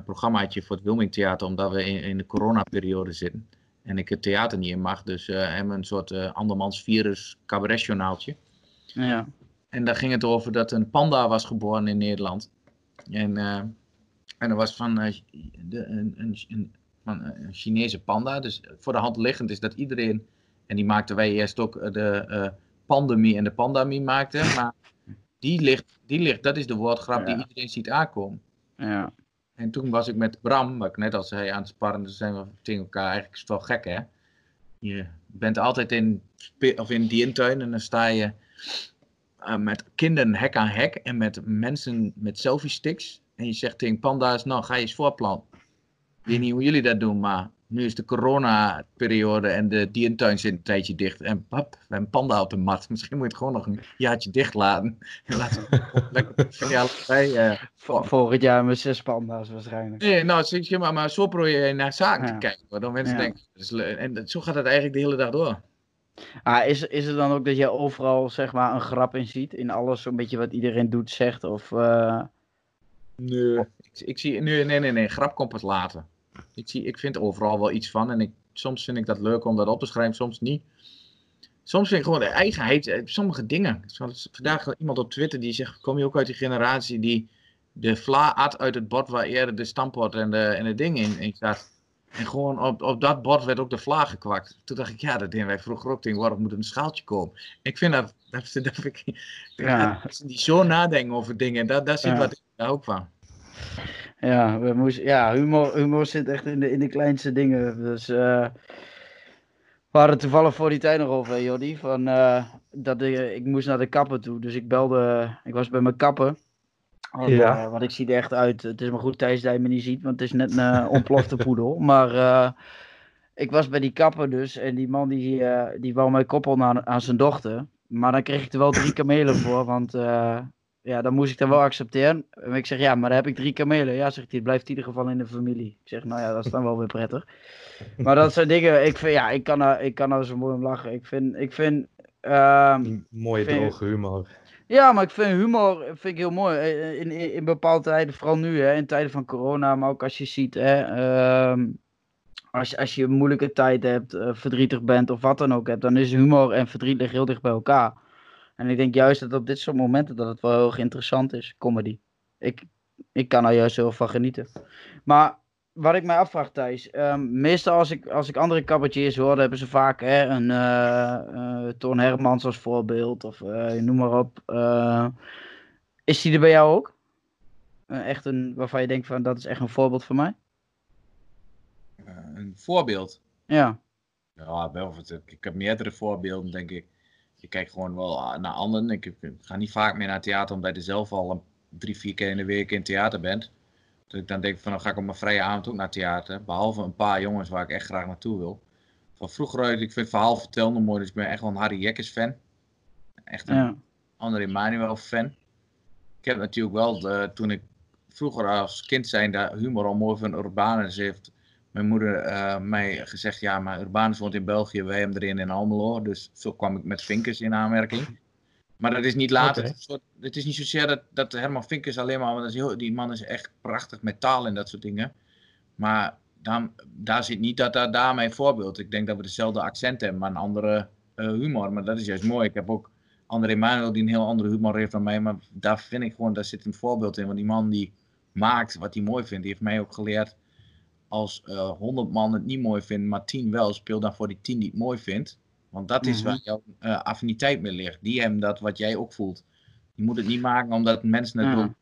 programmaatje voor het Wilming Theater, omdat we in, in de coronaperiode zitten. En ik het theater niet in mag, dus hebben we een soort uh, andermans virus cabaretjournaaltje. Ja. En daar ging het over dat een panda was geboren in Nederland. En, en er was van, de, een, een, een, van een Chinese panda. Dus voor de hand liggend is dat iedereen, en die maakten wij eerst ook de pandemie en de pandemie maakten. Maar die ligt, die ligt, dat is de woordgrap ja. die iedereen ziet aankomen. Ja. En toen was ik met Bram, wat ik net al zei, aan het sparren. Dus zijn we tegen elkaar. Eigenlijk is het wel gek, hè? Je bent altijd in, of in die intuin en dan sta je uh, met kinderen hek aan hek en met mensen met selfie sticks. En je zegt tegen panda's, nou ga je eens voorplan. Ik weet niet hoe jullie dat doen, maar nu is de corona-periode en de dierentuin zit een tijdje dicht. En pap, we hebben panda op de mat. Misschien moet je het gewoon nog een jaartje dicht laten. En laten we lekker die allebei... Uh, Vorig jaar met zes panda's waarschijnlijk. Nee, nou, zeg maar, maar zo probeer je naar zaken ja. te kijken. Waardoor mensen ja. denken... Dus, en zo gaat het eigenlijk de hele dag door. Ah, is, is het dan ook dat je overal zeg maar een grap in ziet? In alles zo'n beetje wat iedereen doet, zegt? Of, uh... Nee, ik, ik, zie... Nee, nee, nee, nee. Grap komt pas later. Ik, zie, ik vind overal wel iets van. En ik, soms vind ik dat leuk om dat op te schrijven, soms niet. Soms vind ik gewoon de eigenheid, sommige dingen. Zoals vandaag iemand op Twitter die zegt: Kom je ook uit die generatie die de vla at uit het bord waar eerder de stampot en de, en de ding in, in zat? En gewoon op, op dat bord werd ook de vla gekwakt. Toen dacht ik, ja, dat deden wij vroeger ook. Denk, waarom moet een schaaltje komen? Ik vind dat, dat, dat, dat ik, ja. als die zo nadenken over dingen, dat, dat zit ja. wat ik daar ook van. Ja, we moesten, ja humor, humor zit echt in de, in de kleinste dingen. Dus uh, we hadden toevallig voor die tijd nog over, Jordi. Van, uh, dat ik, ik moest naar de kapper toe. Dus ik belde, ik was bij mijn kapper. Want, ja. uh, want ik zie er echt uit. Het is maar goed Thijs dat je me niet ziet, want het is net een ontplofte poedel. Maar ik was bij die kapper dus. En die man die, die wou mij koppelen aan, aan zijn dochter. Maar dan kreeg ik er wel drie kamelen voor, want ja, dan moest ik dat wel accepteren. En ik zeg, ja, maar dan heb ik drie kamelen. Ja, zegt hij, het blijft in ieder geval in de familie. Ik zeg, nou ja, dat is dan wel weer prettig. Maar dat zijn dingen, ik vind, ja, ik kan er, ik kan er zo mooi om lachen. Ik vind, ik vind... Uh, Mooie vind, droge humor. Ja, maar ik vind humor vind ik heel mooi. In, in, in bepaalde tijden, vooral nu, hè, in tijden van corona, maar ook als je ziet, hè, uh, als, als je een moeilijke tijd hebt, uh, verdrietig bent of wat dan ook hebt, dan is humor en verdriet liggen heel dicht bij elkaar. En ik denk juist dat op dit soort momenten dat het wel heel erg interessant is, comedy. Ik, ik kan er juist heel van genieten. Maar wat ik mij afvraag, Thijs. Um, meestal als ik, als ik andere cabaretiers hoor, hebben ze vaak hè, een uh, uh, Toon Hermans als voorbeeld. Of uh, noem maar op. is die er bij jou ook? echt een, waarvan je denkt van dat is echt een voorbeeld voor mij? een voorbeeld? Ja. Ja, wel. Ik heb meerdere voorbeelden, denk ik. Je kijkt gewoon wel naar anderen. Ik, ik, ga niet vaak meer naar theater, omdat je zelf al een, drie, vier keer in de week in theater bent. Dat ik dan denk van, dan ga ik op mijn vrije avond ook naar theater. Behalve een paar jongens waar ik echt graag naartoe wil. Van vroeger uit, ik vind verhaal vertellen mooi, dus ik ben echt wel een Harry Jekkers fan. Echt een ja. André Manuel fan. Ik heb natuurlijk wel, de, toen ik vroeger als kind zijn, de humor al mooi van Urbanus heeft mijn moeder uh, mij gezegd, ja, maar Urbanus woont in België, wij hebben erin in Almelo. Dus zo kwam ik met Vinkers in aanmerking. Maar dat is niet later. Het, is niet zozeer dat, dat Herman Vinkers alleen maar, want is die man is echt prachtig met taal en dat soort dingen. Maar dan, daar zit niet dat daar, daar mijn voorbeeld. Ik denk dat we dezelfde accent hebben, maar een andere uh, humor. Maar dat is juist mooi. Ik heb ook André Manuel die een heel andere humor heeft dan mij. Maar daar vind ik gewoon, daar zit een voorbeeld in. Want die man die maakt wat hij mooi vindt, die heeft mij ook geleerd als uh, eh, 100 man het niet mooi vindt, maar 10 wel, speel dan voor die 10 die het mooi vindt. Want dat is waar mhm. jouw uh, affiniteit mee ligt. Die hebben dat wat jij ook voelt. Je moet het niet maken omdat mensen het doen.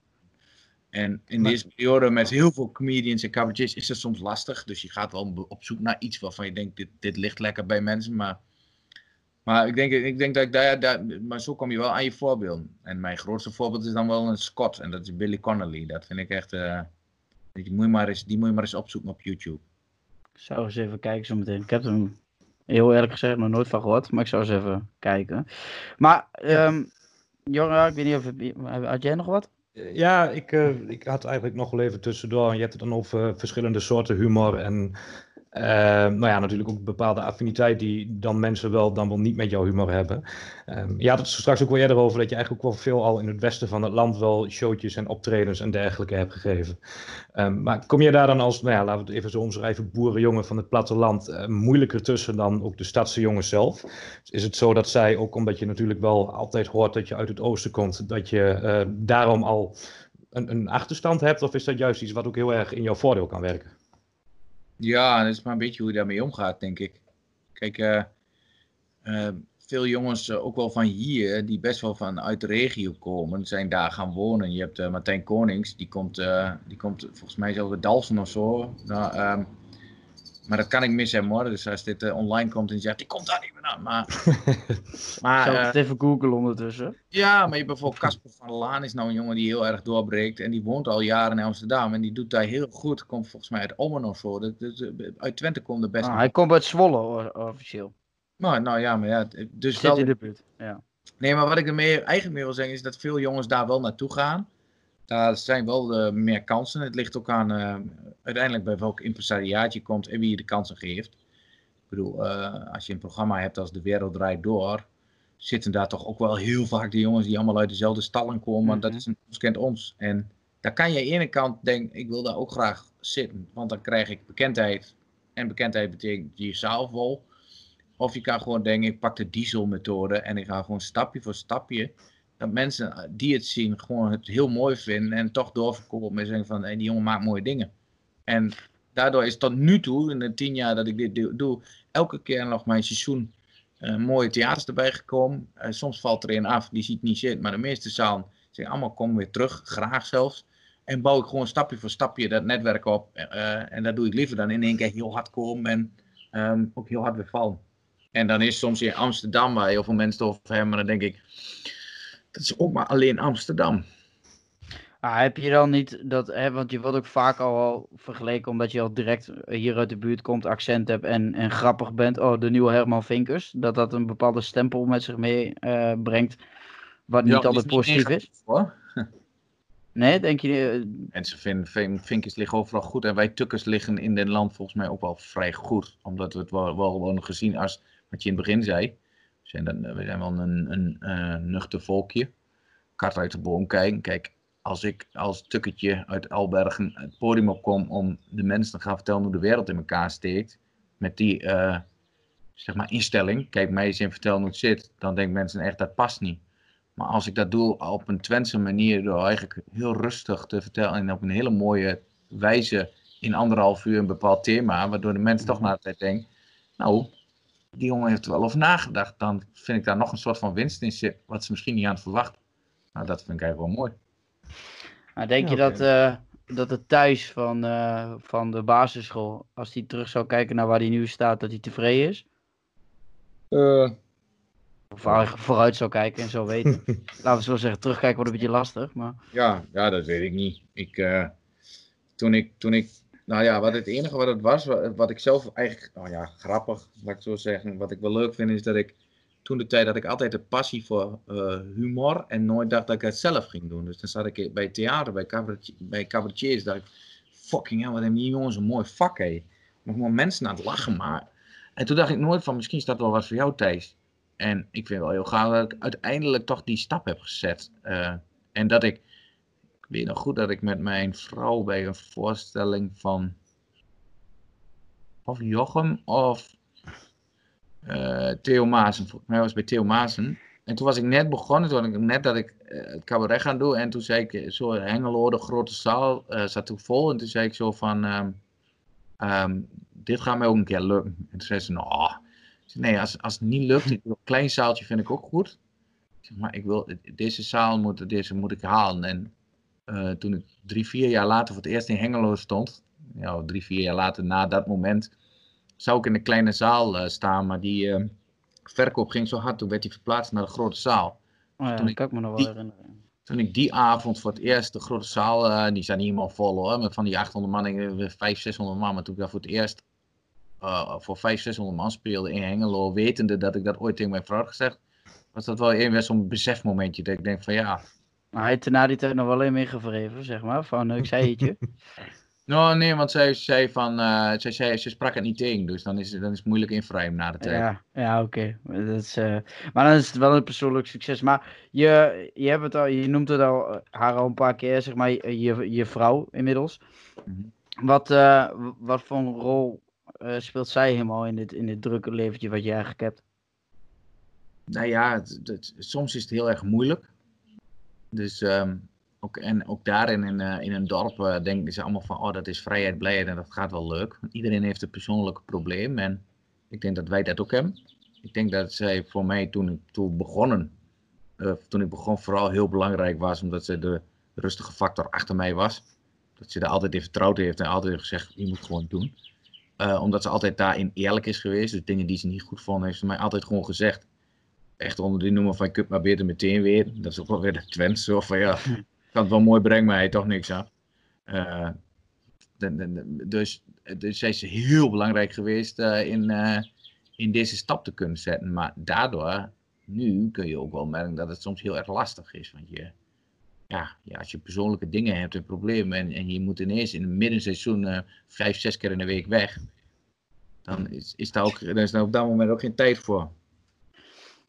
En in deze periode met heel veel comedians en cabaretiers is het soms lastig. Dus je gaat wel op zoek naar iets waarvan je denkt, dit, dit ligt lekker bij mensen. Maar, maar ik, denk, ik denk dat ik daar, daar, maar zo kom je wel aan je voorbeeld. En mijn grootste voorbeeld is dan wel een Scott. En dat is Billy Connolly. Dat vind ik echt... Uh, die moet je maar eens, die moet je maar eens opzoeken op YouTube. Ik zou eens even kijken zo meteen. Ik heb hem heel eerlijk gezegd nog nooit van gehoord, maar ik zou eens even kijken. Maar, um, ik weet niet of... Had jij nog wat? Ja, ik, uh, ik had eigenlijk nog wel even tussendoor. Je hebt het dan over verschillende soorten humor en uh, nou ja, natuurlijk ook bepaalde affiniteit die dan mensen wel dan wel niet met jouw humor hebben. Um, je had het straks ook wel eerder over dat je eigenlijk ook wel veel al in het westen van het land wel showtjes en optredens en dergelijke hebt gegeven. Um, maar kom je daar dan als, nou ja, laten we het even zo omschrijven, boerenjongen van het platteland uh, moeilijker tussen dan ook de stadse jongens zelf? Is het zo dat zij, ook omdat je natuurlijk wel altijd hoort dat je uit het oosten komt, dat je uh, daarom al een, een achterstand hebt? Of is dat juist iets wat ook heel erg in jouw voordeel kan werken? Ja, dat is maar een beetje hoe je daarmee omgaat, denk ik. Kijk, uh, veel jongens, uh, ook wel van hier, die best wel van uit de regio komen, zijn daar gaan wonen. Je hebt Martijn Konings, die komt, die komt volgens mij zelfs uit Dalsen of zo. Nou, um, maar dat kan ik mis hebben hoor. Dus als dit uh, online komt en je zegt, die komt daar niet meer aan. Maar, maar, Zal ik het uh, even googlen ondertussen? Ja, maar je hebt bijvoorbeeld Casper van der Laan is nou een jongen die heel erg doorbreekt. En die woont al jaren in Amsterdam. En die doet daar heel goed. Komt volgens mij uit Ommen of zo. Dat, dat, uit Twente komt de beste. Ah, hij komt uit Zwolle officieel. Nou, nou ja, maar ja. Dus Zit wel... in de buurt, ja. Nee, maar wat ik er mee, eigenlijk mee wil zeggen is dat veel jongens daar wel naartoe gaan daar zijn wel uh, meer kansen. Het ligt ook aan uh, uiteindelijk bij welk impresariaat je komt en wie je de kansen geeft. Ik bedoel, uh, als je een programma hebt als De Wereld Draait Door, zitten daar toch ook wel heel vaak de jongens die allemaal uit dezelfde stallen komen. Mm -hmm. Dat is een, ons kent ons. En daar kan je aan de ene kant denken, ik wil daar ook graag zitten, want dan krijg ik bekendheid. En bekendheid betekent je zaal vol. Of je kan gewoon denken, ik pak de dieselmethode en ik ga gewoon stapje voor stapje dat mensen eh, die het zien gewoon het heel mooi vinden en toch doorverkopen en zeggen van hey, die jongen maakt mooie dingen. En daardoor is tot nu toe, in de tien jaar dat ik dit doe, elke keer nog mijn seizoen uh, mooie theaters erbij gekomen. Uh, soms valt er een af, die ziet niet zitten, maar de meeste zalen zeggen allemaal kom weer terug, graag zelfs. En bouw ik gewoon stapje voor stapje dat netwerk op. En dat doe ik liever dan in één keer heel hard komen en um, ook heel hard weer vallen. En dan is soms in Amsterdam waar heel veel mensen over hebben, maar dan denk ik, dat is ook maar alleen Amsterdam. Ah, heb je dan niet dat, hè, want je wordt ook vaak al vergeleken omdat je al direct hier uit de buurt komt, accent hebt en, en grappig bent. Oh, de nieuwe Herman Vinkers. Dat dat een bepaalde stempel met zich meebrengt, uh, brengt, wat niet ja, altijd is positief is. Hoor. Nee, denk je. Mensen vinden Vinkers liggen overal goed en wij Tukkers liggen in dit land volgens mij ook wel vrij goed. Omdat we het wel, wel gewoon gezien als, wat je in het begin zei, zijn dan, we zijn wel een, een uh, nuchter volkje. Kat uit de boom kijken. Kijk, als ik als tukketje uit Albergen het podium opkom om de mensen te gaan vertellen hoe de wereld in elkaar steekt. Met die uh, zeg maar instelling. Kijk, mij eens in vertellen hoe het zit. Dan denken mensen echt dat past niet. Maar als ik dat doe op een Twentse manier. Door eigenlijk heel rustig te vertellen. En op een hele mooie wijze in anderhalf uur een bepaald thema. Waardoor de mensen toch na de tijd denken. Nou, die jongen heeft er wel over nagedacht. Dan vind ik daar nog een soort van winst in zit, wat ze misschien niet aan het verwachten. Nou, dat vind ik eigenlijk wel mooi. Nou, denk je dat, uh, dat het thuis van, uh, van de basisschool, als hij terug zou kijken naar waar hij nu staat, dat hij tevreden is? Uh, Of eigenlijk vooruit zou kijken en zo weten. Laten we zo zeggen, terugkijken wordt een beetje lastig. Maar... Ja, ja, dat weet ik niet. Ik, eh, toen, ik, toen ik, nou ja, wat het enige wat het was, wat, ik zelf eigenlijk, nou ja, grappig, laat ik zo zeggen. Wat ik wel leuk vind, is dat ik toen de tijd dat ik altijd de passie voor eh, humor en nooit dacht dat ik het zelf ging doen. Dus dan zat ik bij theater, bij, cabaretier, bij cabaretiers, dacht ik, fucking hell, wat hebben die jongens een mooi vak, hé. Maar gewoon mensen aan het lachen maar. En toen dacht ik nooit van, misschien is dat wel wat voor jou, Thijs. En ik vind wel heel gaaf dat ik uiteindelijk toch die stap heb gezet. Uh, en dat ik weet nog goed dat ik met mijn vrouw bij een voorstelling van of Jochem of uh, Theo Maassen. Volgens mij was bij Theo Maassen. En toen was ik net begonnen, toen ik net dat ik uh, het cabaret gaan doen. En toen zei ik, zo Hengelo, de grote zaal, uh, zat toen vol. En toen zei ik zo van, um, um, dit gaat mij ook een keer lukken. En toen zei ze, nou, nee, als, als het niet lukt, een klein zaaltje vind ik ook goed. Zeg maar, ik wil, deze zaal moet, deze moet ik halen. En uh, toen ik drie, vier jaar later voor het eerst in Hengelo stond, ja, drie, vier jaar later na dat moment, zou ik in de kleine zaal uh, staan, maar die uh, verkoop ging zo hard, toen werd die verplaatst naar de grote zaal. Oh ja, toen ik, kan ik me nog wel die, herinneren. Toen ik die avond voor het eerst de grote zaal, die zijn niet helemaal vol hoor, met van die 800 man, 500, 600 man, maar toen ik daar voor het eerst voor 500, 600 man speelde in Hengelo, wetende dat ik dat ooit tegen mijn vrouw had gezegd, was dat wel even zo'n besefmomentje, dat ik denk van ja. Maar hij heeft er na die tijd nog wel in meegevreven, zeg maar, van ik zei het je. Nou, nee, want zij zei van, uh, zij, zei, ze sprak het niet tegen, dus dan is, dan is het moeilijk in frame na de tijd. Ja, ja oké. Okay. Uh, maar dan is het wel een persoonlijk succes. Maar je, je, hebt het al, je noemt het al, haar al een paar keer, zeg maar, je, je vrouw inmiddels. Mm -hmm. Wat, uh, wat voor een rol speelt zij helemaal in dit, in dit drukke leventje wat je eigenlijk hebt? Nou ja, het, het, soms is het heel erg moeilijk. Dus... Um, ook, en ook daarin in, uh, in een dorp uh, denken ze allemaal van, oh dat is vrijheid, blijheid en dat gaat wel leuk. Iedereen heeft een persoonlijk probleem en ik denk dat wij dat ook hebben. Ik denk dat zij voor mij toen toen begonnen, uh, toen ik begon vooral heel belangrijk was, omdat ze de rustige factor achter mij was. Dat ze er altijd in vertrouwd heeft en altijd gezegd, je moet gewoon doen. omdat ze altijd daarin eerlijk is geweest, dus dingen die ze niet goed vond, heeft ze mij altijd gewoon gezegd. Echt onder die noemer van, je kunt maar beter meteen weer. Dat is ook wel weer de Twents, zo van ja kan het wel mooi brengen, maar hij toch niks aan. Uh, dus, dus zij is heel belangrijk geweest uh, in, uh, in deze stap te kunnen zetten. Maar daardoor, nu kun je ook wel merken dat het soms heel erg lastig is. Want je, ja, ja, als je persoonlijke dingen hebt en problemen en, en je moet ineens in het middenseizoen vijf, zes keer in de week weg. Dan is, is, daar ook, dan is daar op dat moment ook geen tijd voor.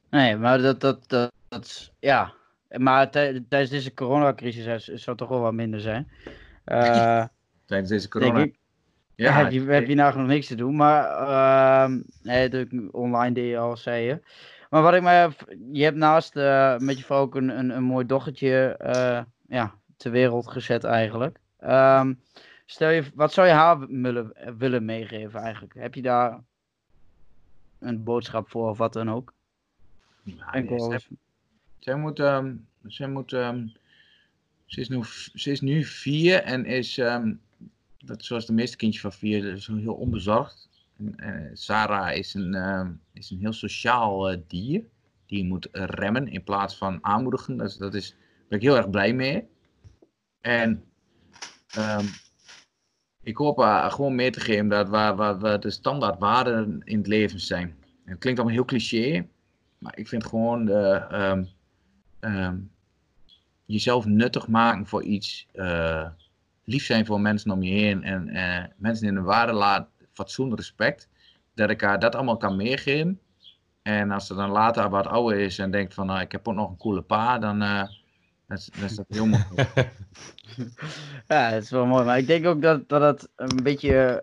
Nee, maar dat, dat, dat, dat ja, maar tijdens deze coronacrisis zou het toch wel wat minder zijn. Uh, tijdens deze corona. Ja, heb, je, heb je nou nog niks te doen. Maar uh, nee, online deed je al, zei je. Maar wat ik me. Je hebt naast uh, met je vrouw ook een, een, een mooi dochtertje uh, ja, ter wereld gezet eigenlijk. Um, stel je, wat zou je haar willen, willen meegeven eigenlijk? Heb je daar een boodschap voor of wat dan ook? Ja, Enkel, zij moet, um, zij moet um, ze, is nu, ze is nu vier en is, um, dat, zoals de meeste kindjes van vier, zo heel onbezorgd. En, uh, Sarah is een, uh, is een heel sociaal uh, dier. Die moet remmen in plaats van aanmoedigen. Dat, dat is, daar ben ik heel erg blij mee. En ik hoop haar gewoon mee te geven dat waar, waar, waar de standaard waarden in het leven zijn. Het klinkt allemaal heel cliché, maar ik vind gewoon de, um, jezelf nuttig maken voor iets. Uh, lief zijn voor mensen om je heen. En uh, mensen in de waarde laten. Fatsoen, respect. Dat ik haar dat allemaal kan meegeven. En als ze dan later wat ouder is en denkt van nou, ik heb ook nog een coole pa, dan, uh, dan, is, dan is dat heel mooi. ja, dat is wel mooi. Maar ik denk ook dat, dat het een beetje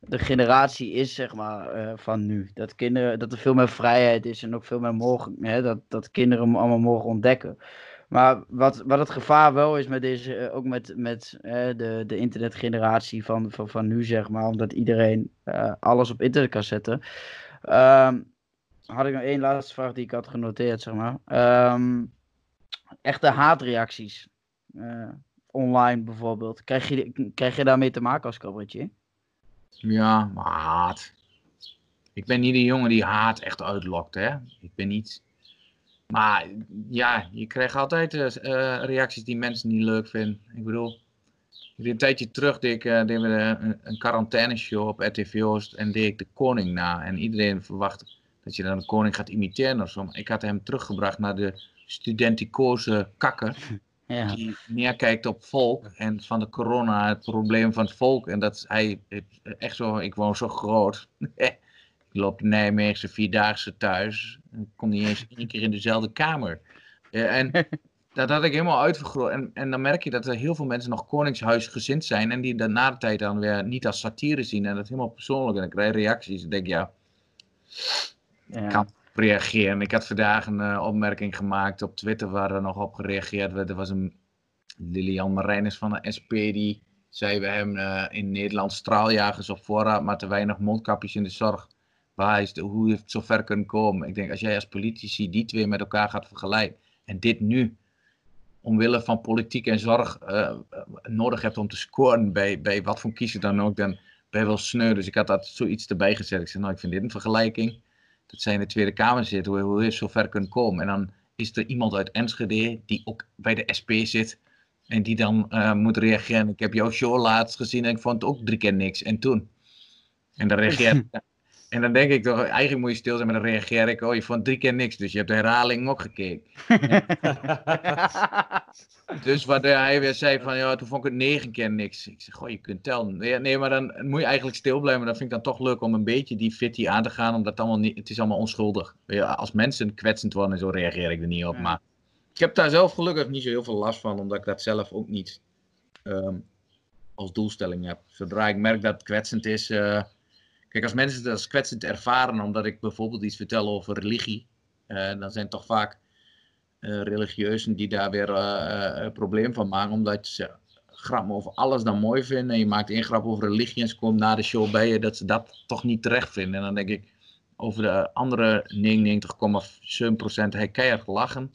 de generatie is, zeg maar, uh, van nu. Dat, kinderen, dat er veel meer vrijheid is en ook veel meer mogen, hè, dat, dat kinderen allemaal mogen ontdekken. Maar wat, wat het gevaar wel is met deze, uh, ook met, met de, de internetgeneratie van, van, van nu, zeg maar, omdat iedereen alles op internet kan zetten. Um, had ik nog één laatste vraag die ik had genoteerd, zeg maar. Um, echte haatreacties. online bijvoorbeeld. Krijg je, krijg je daarmee te maken als cabaretier? Ja, maar haat. Ik ben niet de jongen die haat echt uitlokt, hè. Ik ben niet... Maar ja, je krijgt altijd uh, reacties die mensen niet leuk vinden. Ik bedoel, een tijdje terug deed ik, uh, we een, een quarantaineshow op RTV Oost en deed ik de koning na. En iedereen verwacht dat je dan de koning gaat imiteren of zo. Maar ik had hem teruggebracht naar de studenticoze kakker. Ja. Die neerkijkt op volk en van de corona het probleem van het volk. En dat hij echt zo, ik woon zo groot. ik loop de Nijmeegse Vierdaagse thuis. Ik kom niet eens één keer in dezelfde kamer. en dat had ik helemaal uitvergroot. En, en dan merk je dat er heel veel mensen nog koningshuisgezind zijn. En die dat na de tijd dan weer niet als satire zien. En dat helemaal persoonlijk. En dan krijg je reacties. En denk ja, ja. kan reageren. Ik had vandaag een uh, opmerking gemaakt op Twitter waar er nog op gereageerd werd. Er was een Lilian Marijnis van de SP die zei we hebben uh, in Nederland straaljagers op voorraad, maar te weinig mondkapjes in de zorg. Waar is de, hoe heeft het zo ver kunnen komen? Ik denk als jij als politici die twee met elkaar gaat vergelijken en dit nu omwille van politiek en zorg uh, nodig hebt om te scoren bij, bij wat voor kiezer dan ook, dan ben wel sneu. Dus ik had dat zoiets erbij gezet. Ik zei, nou, ik vind dit een vergelijking dat zij in de Tweede Kamer zit, hoe, hoe je zo ver kunt komen. En dan is er iemand uit Enschede die ook bij de SP zit en die dan uh, moet reageren. Ik heb jouw show laatst gezien en ik vond het ook drie keer niks. En toen? En dan reageer En dan denk ik toch, eigenlijk moet je stil zijn, maar dan reageer ik, oh je vond drie keer niks, dus je hebt de herhaling ook gekeken. dus wat hij weer zei van, ja, toen vond ik het negen keer niks. Ik zeg, goh, je kunt tellen. Nee, nee, maar dan moet je eigenlijk stil blijven, maar dan vind ik dan toch leuk om een beetje die fitty aan te gaan, omdat het allemaal niet, het is allemaal onschuldig. Als mensen kwetsend worden en zo reageer ik er niet op, maar ik heb daar zelf gelukkig niet zo heel veel last van, omdat ik dat zelf ook niet um, als doelstelling heb. Zodra ik merk dat het kwetsend is... Uh, Kijk, als mensen het als kwetsend ervaren, omdat ik bijvoorbeeld iets vertel over religie, uh, dan zijn toch vaak uh, religieuzen die daar weer uh, een probleem van maken, omdat ze grappen over alles dan mooi vinden. En je maakt één grap over religie en ze komen na de show bij je dat ze dat toch niet terecht vinden. En dan denk ik, over de andere 99,7% hij keihard lachen.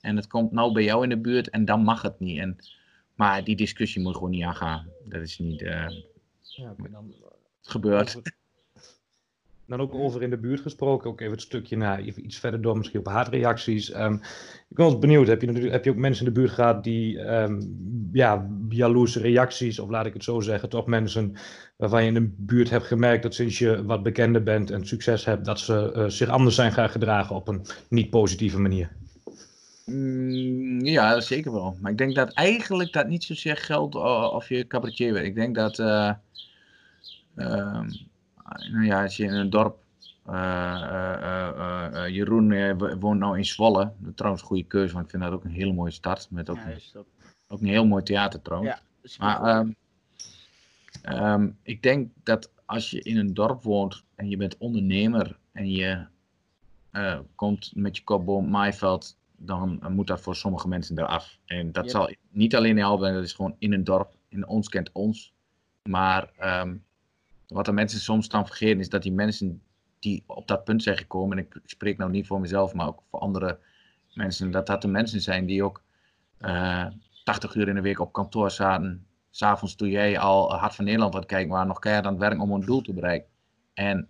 En het komt nou bij jou in de buurt en dan mag het niet. En, maar die discussie moet gewoon niet aangaan. Dat is niet. Uh, ja, dan, het gebeurt. Dan ook over in de buurt gesproken, ook even het stukje naar iets verder door, misschien op haatreacties. Um, ik ben wel benieuwd, heb je, heb je ook mensen in de buurt gehad die um, ja, jaloerse reacties, of laat ik het zo zeggen, toch mensen waarvan je in de buurt hebt gemerkt dat sinds je wat bekender bent en succes hebt, dat ze uh, zich anders zijn gaan gedragen op een niet positieve manier? Mm, ja, zeker wel. Maar ik denk dat eigenlijk dat niet zozeer geldt of je cabaretier bent. Ik denk dat... Uh, nou ja, als je in een dorp. Uh, Jeroen woont nou in Zwolle. Trouwens, een goede keuze, want ik vind dat ook een hele mooie stad. Met ook, een, ook een heel mooi theater trouwens. Ja, maar um, um, ik denk dat als je in een dorp woont en je bent ondernemer en je uh, komt met je kopboom maaiveld, dan moet dat voor sommige mensen eraf. En dat zal niet alleen helpen, dat is gewoon in een dorp. In ons kent ons. Maar um, wat de mensen soms dan vergeten is dat die mensen die op dat punt zijn gekomen, en ik spreek nou niet voor mezelf, maar ook voor andere mensen, dat dat de mensen zijn die ook uh, eh, 80 uur in de week op kantoor zaten. S'avonds toen jij al Hart van Nederland had kijken, waar nog keihard aan het werk om een doel te bereiken. En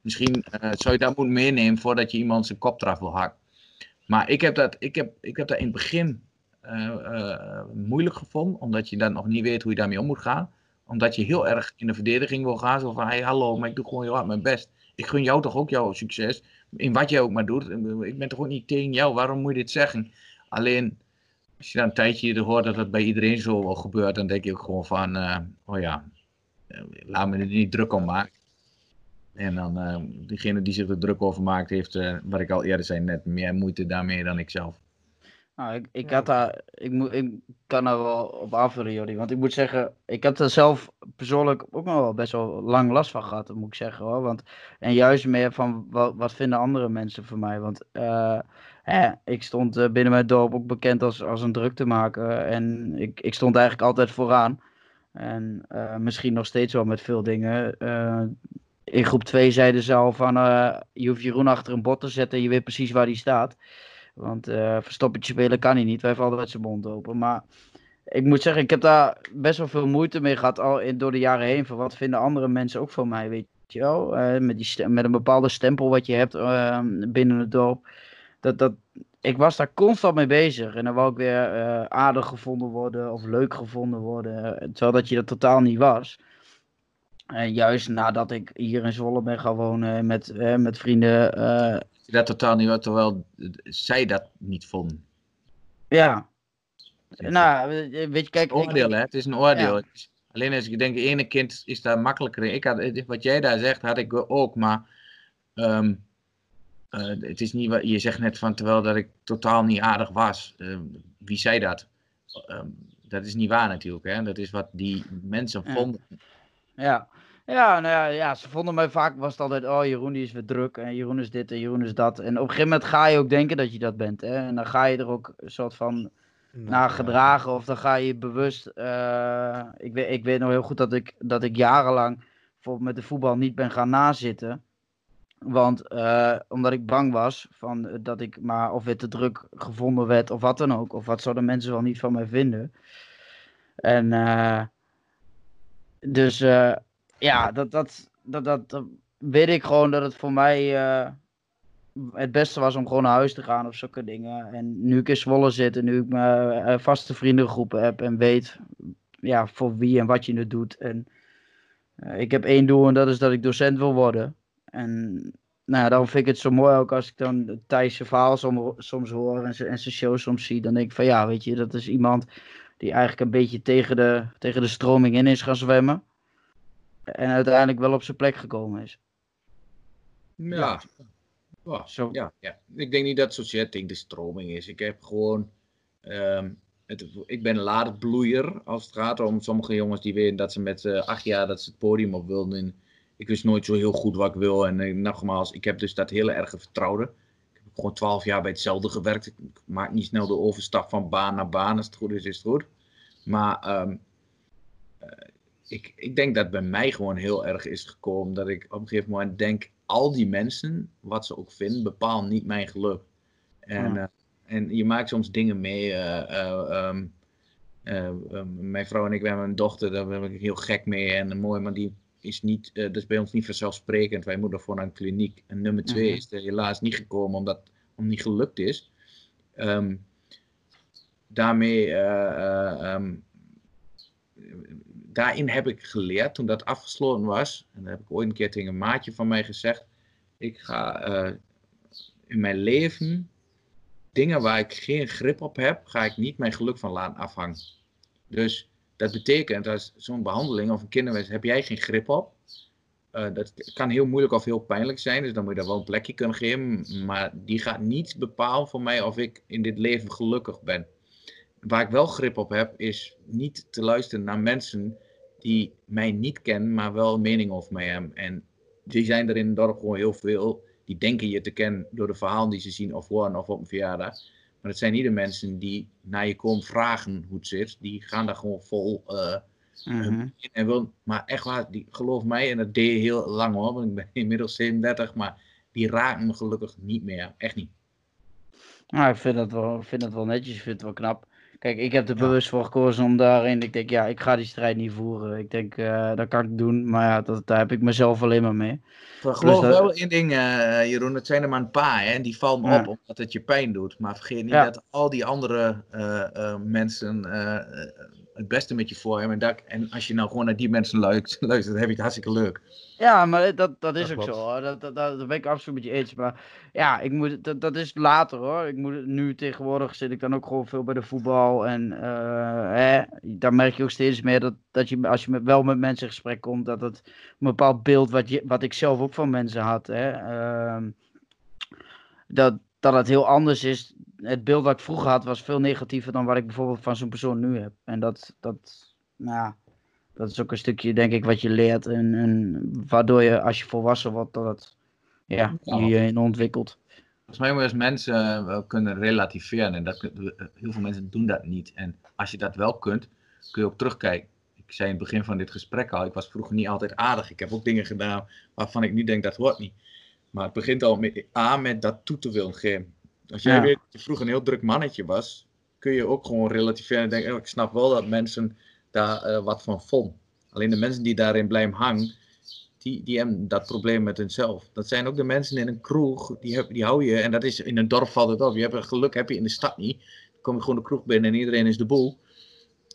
misschien uh, zou je dat moeten meenemen voordat je iemand zijn kop eraf wil hakken. Maar ik heb dat, ik heb, ik heb dat in het begin uh, moeilijk gevonden, omdat je dan nog niet weet hoe je daarmee om moet gaan omdat je heel erg in de verdediging wil gaan. Zo van, hey, hallo, maar ik doe gewoon heel hard mijn best. Ik gun jou toch ook jouw succes. In wat jij ook maar doet. Ik ben toch ook niet tegen jou. Waarom moet je dit zeggen? Alleen, als je dan een tijdje hoort dat het bij iedereen zo wel gebeurt. Dan denk je ook gewoon van, uh, oh ja, eh, laat me er niet druk om maken. En dan, uh, diegene die zich er druk over maakt, heeft, uh, wat ik al eerder zei, net meer moeite daarmee dan ik zelf. Nou, ik, ik had daar, ik, moet, ik kan daar wel op aanvullen, Jordi. Want ik moet zeggen, ik heb er zelf persoonlijk ook nog wel best wel lang last van gehad, moet ik zeggen hoor. Want, en juist meer van wat, wat vinden andere mensen van mij. Want uh, hè, ik stond uh, binnen mijn dorp ook bekend als, als een druktemaker. En ik, ik stond eigenlijk altijd vooraan. En uh, misschien nog steeds wel met veel dingen. in groep 2 zeiden ze al van, je hoeft Jeroen achter een bot te zetten en je weet precies waar die staat. Want uh, verstoppertje spelen kan hij niet. Wij heeft altijd zijn mond open. Maar ik moet zeggen, ik heb daar best wel veel moeite mee gehad al in, door de jaren heen. Van wat vinden andere mensen ook van mij, weet je wel, eh, met, die met een bepaalde stempel wat je hebt eh, binnen het dorp. Dat, dat, ik was daar constant mee bezig. En dan wou ik weer eh, aardig gevonden worden of leuk gevonden worden. Terwijl dat je dat totaal niet was. En juist nadat ik hier in Zwolle ben gaan wonen met, met vrienden. Dat totaal niet, terwijl zij dat niet vonden. ja. Nou, weet je, kijk. Het is een oordeel, ik- hè? Het is een oordeel. Ja. Alleen als ik denk, ene kind is daar makkelijker in. Ik had, wat jij daar zegt, had ik ook, maar ehm, eh, het is niet wat je zegt net van terwijl dat ik totaal niet aardig was. Ehm, wie zei dat? Ehm, dat is niet waar natuurlijk, hè? Dat is wat die mensen vonden. Ja. Ja, nou ja, ja, ze vonden mij vaak, was het altijd, oh Jeroen die is weer druk en Jeroen is dit en Jeroen is dat. En op een gegeven moment ga je ook denken dat je dat bent. Hè? En dan ga je er ook een soort van naar gedragen of dan ga je bewust. eh, ik, weet, ik weet nog heel goed dat ik, dat ik jarenlang bijvoorbeeld met de voetbal niet ben gaan nazitten. Want eh, omdat ik bang was van, dat ik maar of weer te druk gevonden werd of wat dan ook. Of wat zouden mensen wel niet van mij vinden. En eh, dus ja, dat, dat, dat, dat, weet ik gewoon dat het voor mij eh, het beste was om gewoon naar huis te gaan of zulke dingen. En nu ik in Zwolle zit en nu ik mijn eh, vaste vriendengroepen heb en weet ja, voor wie en wat je het doet. En eh, ik heb één doel en dat is dat ik docent wil worden. En nou ja, daarom vind ik het zo mooi ook als ik dan Thijs' verhaal som- soms hoor en en zijn show soms zie. Dan denk ik van ja, weet je, dat is iemand die eigenlijk een beetje tegen de, tegen de stroming in is gaan zwemmen. En uiteindelijk wel op zijn plek gekomen is. Ja. Ja, Zo. ja, ja. Ik denk niet dat tegen de stroming is. Ik heb gewoon. ehm, het, ik ben een laadbloeier als het gaat om sommige jongens die weten dat ze met eh, acht jaar dat ze het podium op wilden. En ik wist nooit zo heel goed wat ik wil. En eh, nogmaals, ik heb dus dat hele erge vertrouwde. Ik heb gewoon twaalf jaar bij hetzelfde gewerkt. Ik maak niet snel de overstap van baan naar baan. Als het goed is, is het goed. Maar ehm, eh, ik, ik denk dat bij mij gewoon heel erg is gekomen dat ik op een gegeven moment denk, al die mensen, wat ze ook vinden, bepaalt niet mijn geluk. En, Ja. eh, en je maakt soms dingen mee. eh, eh, ehm, eh, ehm, mijn vrouw en ik, we hebben een dochter, daar ben ik heel gek mee en mooi, maar die is niet, dat is bij ons niet vanzelfsprekend. Wij moeten voor naar een kliniek. En nummer twee Mhm. is er helaas niet gekomen omdat het niet gelukt is. Ehm, daarmee, daarin heb ik geleerd toen dat afgesloten was. En dat heb ik ooit een keer tegen een maatje van mij gezegd. Ik ga eh, in mijn leven dingen waar ik geen grip op heb, ga ik niet mijn geluk van laten afhangen. Dus dat betekent als zo'n behandeling of een kinderwens heb jij geen grip op. Eh, dat kan heel moeilijk of heel pijnlijk zijn, dus dan moet je daar wel een plekje kunnen geven. Maar die gaat niet bepalen voor mij of ik in dit leven gelukkig ben. Waar ik wel grip op heb, is niet te luisteren naar mensen die mij niet kennen, maar wel een mening over mij hebben. En die zijn er in het dorp gewoon heel veel. Die denken je te kennen door de verhalen die ze zien of horen of op een verjaardag. Maar het zijn niet de mensen die naar je komen vragen hoe het zit. Die gaan daar gewoon vol eh, Mhm. in en wil, maar echt waar, die, geloof mij, en dat deed je heel lang hoor, want ik ben inmiddels 37, maar die raken me gelukkig niet meer. Echt niet. Nou, ik vind dat wel, vind dat wel netjes, ik vind het wel knap. Kijk, ik heb er bewust voor gekozen om daarin. Ik denk, ja, ik ga die strijd niet voeren. Ik denk, eh, dat kan ik doen, maar ja, dat, daar heb ik mezelf alleen maar mee. Geloof dat- wel één ding, eh, Jeroen, het zijn er maar een paar, hè, en die vallen me Ja. op omdat het je pijn doet. Maar vergeet niet Ja. dat al die andere eh, mensen het beste met je voor hebben. En, dat, en als je nou gewoon naar die mensen luistert, luistert dan heb je het hartstikke leuk. Ja, maar dat, dat is Dat ook klopt. zo hoor. Dat, dat, dat, dat ben ik absoluut met je eens. Maar ja, ik moet, dat, dat is later hoor. Ik moet, nu tegenwoordig zit ik dan ook gewoon veel bij de voetbal. En eh, hè, daar merk je ook steeds meer dat, dat je, als je met, wel met mensen in gesprek komt, dat het een bepaald beeld wat, je, wat ik zelf ook van mensen had. Hè, ehm, dat, dat het heel anders is. Het beeld wat ik vroeger had was veel negatiever dan wat ik bijvoorbeeld van zo'n persoon nu heb. En dat, dat, nou, ja, dat is ook een stukje, denk ik, wat je leert. En, en waardoor je, als je volwassen wordt, dat het, ja, je je in ontwikkelt. Volgens mij moet je als mensen eh, wel kunnen relativeren. En dat, eh, heel veel mensen doen dat niet. En als je dat wel kunt, kun je ook terugkijken. Ik zei in het begin van dit gesprek al, ik was vroeger niet altijd aardig. Ik heb ook dingen gedaan waarvan ik nu denk dat hoort niet. Maar het begint al met, A met dat toe te willen geven. Als jij Ja. weet dat je vroeger een heel druk mannetje was, kun je ook gewoon relativeren en denken, oh, ik snap wel dat mensen daar eh, wat van vonden. Alleen de mensen die daarin blijven hangen, die, die hebben dat probleem met hunzelf. Dat zijn ook de mensen in een kroeg, die, heb, die hou je, en dat is in een dorp valt het op. Je hebt geluk heb je in de stad niet. Dan kom je gewoon de kroeg binnen en iedereen is de boel.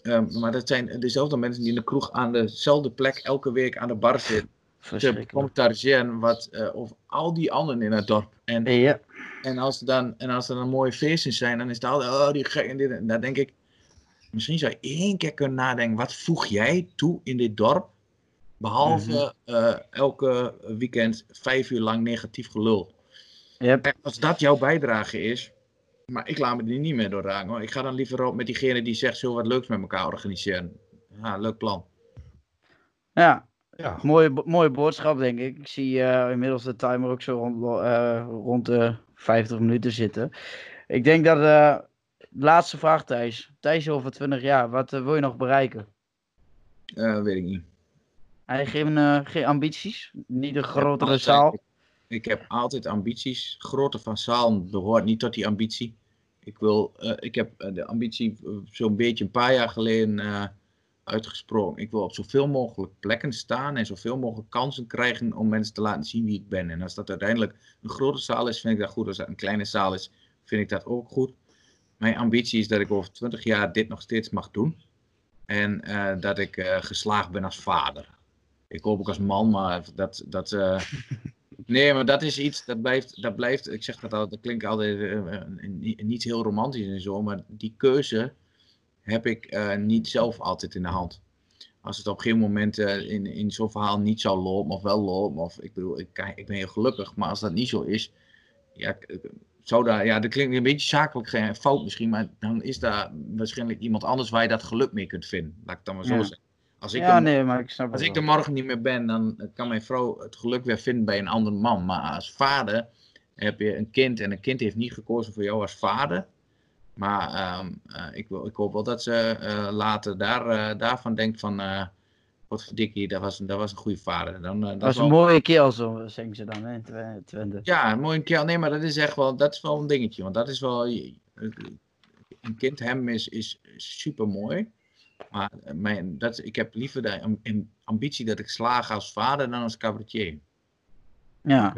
Ehm, maar dat zijn dezelfde mensen die in de kroeg aan dezelfde plek elke week aan de bar zitten. Te commentariëren wat, uh, of al die anderen in het dorp. En, ja. En, als, er dan, en als er dan mooie feestjes zijn, dan is het altijd, oh die gek en dit. En dan denk ik, misschien zou je één keer kunnen nadenken, wat voeg jij toe in dit dorp? Behalve mm elke weekend vijf uur lang negatief gelul. Yep. Als dat jouw bijdrage is, maar ik laat me er niet meer door raken hoor. Ik ga dan liever op met diegene die zegt, zullen we wat leuks met elkaar organiseren? Ja, leuk plan. Ja, ja. Mooie, mooie boodschap denk ik. Ik zie uh, inmiddels de timer ook zo rond, uh, rond de 50 minuten zitten. Ik denk dat, uh, laatste vraag Thijs. Thijs over 20 jaar, wat wil je nog bereiken? weet ik niet. Hij geen, geen ambities? Niet een grotere zaal? Ik heb altijd ambities. Grootte van zaal behoort niet tot die ambitie. Ik, wil, ik heb eh, de ambitie zo'n beetje een paar jaar geleden uitgesproken. Ik wil op zoveel mogelijk plekken staan en zoveel mogelijk kansen krijgen om mensen te laten zien wie ik ben. En als dat uiteindelijk een grote zaal is, vind ik dat goed. Als dat een kleine zaal is, vind ik dat ook goed. Mijn ambitie is dat ik over 20 jaar dit nog steeds mag doen. En dat ik geslaagd ben als vader. Ik hoop ook als man, maar dat, dat, Nee, maar dat is iets, dat blijft, dat blijft ik zeg dat altijd, dat klinkt altijd niet heel romantisch en zo, maar die keuze heb ik uh, niet zelf altijd in de hand. Als het op een gegeven moment uh, in, in zo'n verhaal niet zou lopen, of wel lopen, of ik bedoel, ik, ik ben heel gelukkig, maar als dat niet zo is, ja, zou daar, ja, dat klinkt een beetje zakelijk geen fout misschien, maar dan is daar waarschijnlijk iemand anders waar je dat geluk mee kunt vinden. Laat ik het dan maar zo zeggen. Als ik, ja, er, nee, maar ik snap als ik er morgen niet meer ben, dan kan mijn vrouw het geluk weer vinden bij een ander man. Maar als vader heb je een kind en een kind heeft niet gekozen voor jou als vader. Maar um, uh, ik, ik, hoop wel dat ze uh, later daar, uh, daarvan denkt van, wat verdikkie, dat was, dat was een goede vader. Dan, dat was een mooie keel zo, zeggen ze dan, hè, Twente. Ja, een mooie keel. Nee, maar dat is echt wel, dat is wel een dingetje. Want dat is wel, een kind hem is, is super mooi. Maar eh, mijn, dat, ik heb liever de ambitie dat ik slaag als vader dan als cabaretier. Ja.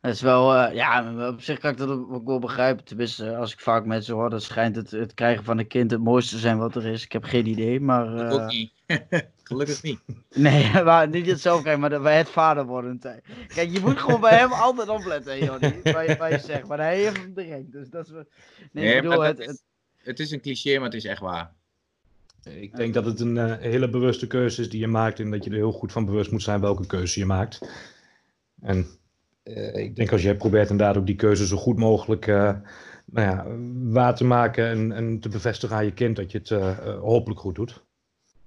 Dat is wel, uh, ja, op zich kan ik dat ook wel begrijpen. Tenminste, als ik vaak mensen hoor, dan schijnt het, het krijgen van een kind het mooiste te zijn wat er is. Ik heb geen idee, maar... Uh... Ook niet. Gelukkig niet. Nee, maar niet het zelf krijgen, maar bij het vader worden. Kijk, je moet gewoon bij hem altijd opletten, Jonny, wat, je zegt. Maar hij heeft hem direct, dus dat is... Nee, nee ik bedoel, het, het, het is een cliché, maar het is echt waar. Ik denk dat het een uh, hele bewuste keuze is die je maakt en dat je er heel goed van bewust moet zijn welke keuze je maakt. En ik denk als jij probeert inderdaad ook die keuze zo goed mogelijk uh, nou ja, waar te maken en, en, te bevestigen aan je kind dat je het hopelijk goed doet.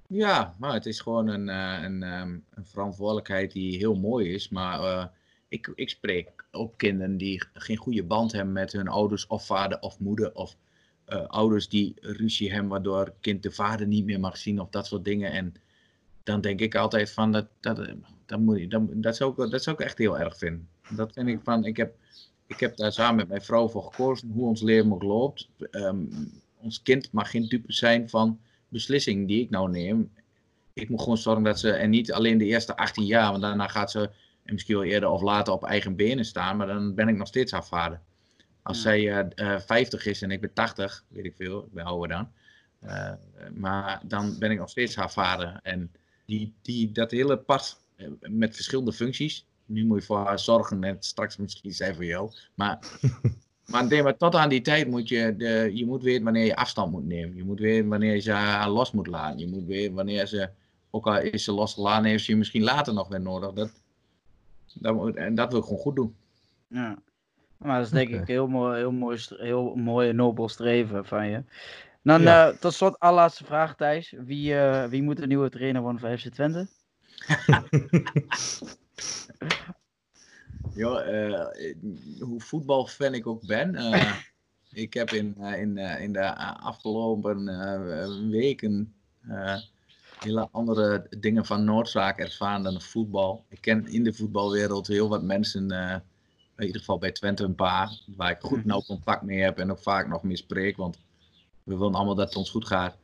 Ja, maar het is gewoon een, een, um, een verantwoordelijkheid die heel mooi is. Maar ik, ik spreek ook kinderen die geen goede band hebben met hun ouders of vader of moeder of uh, ouders die ruzie hebben, waardoor kind de vader niet meer mag zien of dat soort dingen. En dan denk ik altijd van, dat, dat, dat, moet je, dat, dat, zou ik, dat zou ik echt heel erg vinden. Dat vind ik van, ik heb, ik heb daar samen met mijn vrouw voor gekozen hoe ons leven ook loopt. Um, ons kind mag geen dupe zijn van beslissingen die ik nou neem. Ik moet gewoon zorgen dat ze, en niet alleen de eerste 18 jaar, want daarna gaat ze misschien wel eerder of later op eigen benen staan, maar dan ben ik nog steeds haar vader. Als zij uh, uh, 50 is en ik ben 80, weet ik veel, ik ben ouder dan. Uh, maar dan ben ik nog steeds haar vader. En die, die, dat hele pad eh, met verschillende functies. Nu moet je voor haar zorgen en straks misschien zijn voor jou. Maar, maar, nee, maar tot aan die tijd moet je, de, je moet weten wanneer je afstand moet nemen. Je moet weten wanneer je haar los moet laten. Je moet weten wanneer ze, ook al is ze losgelaten, heeft ze je misschien later nog weer nodig. Dat, dat, en dat wil ik gewoon goed doen. Ja. Maar dat is denk ik heel mooi, heel mooi, heel mooi nobel streven van je. Dan ja. uh, tot slot, allerlaatste vraag Thijs. Wie, uh, wie moet de nieuwe trainer worden van FC Twente? ja, uh, hoe voetbalfan ik ook ben. ik heb in, in, in de afgelopen weken hele andere dingen van noodzaak ervaren dan voetbal. Ik ken in de voetbalwereld heel wat mensen in ieder geval bij Twente een paar, waar ik goed mhm. nauw contact mee heb en ook vaak nog mee spreek, want we willen allemaal dat het ons goed gaat.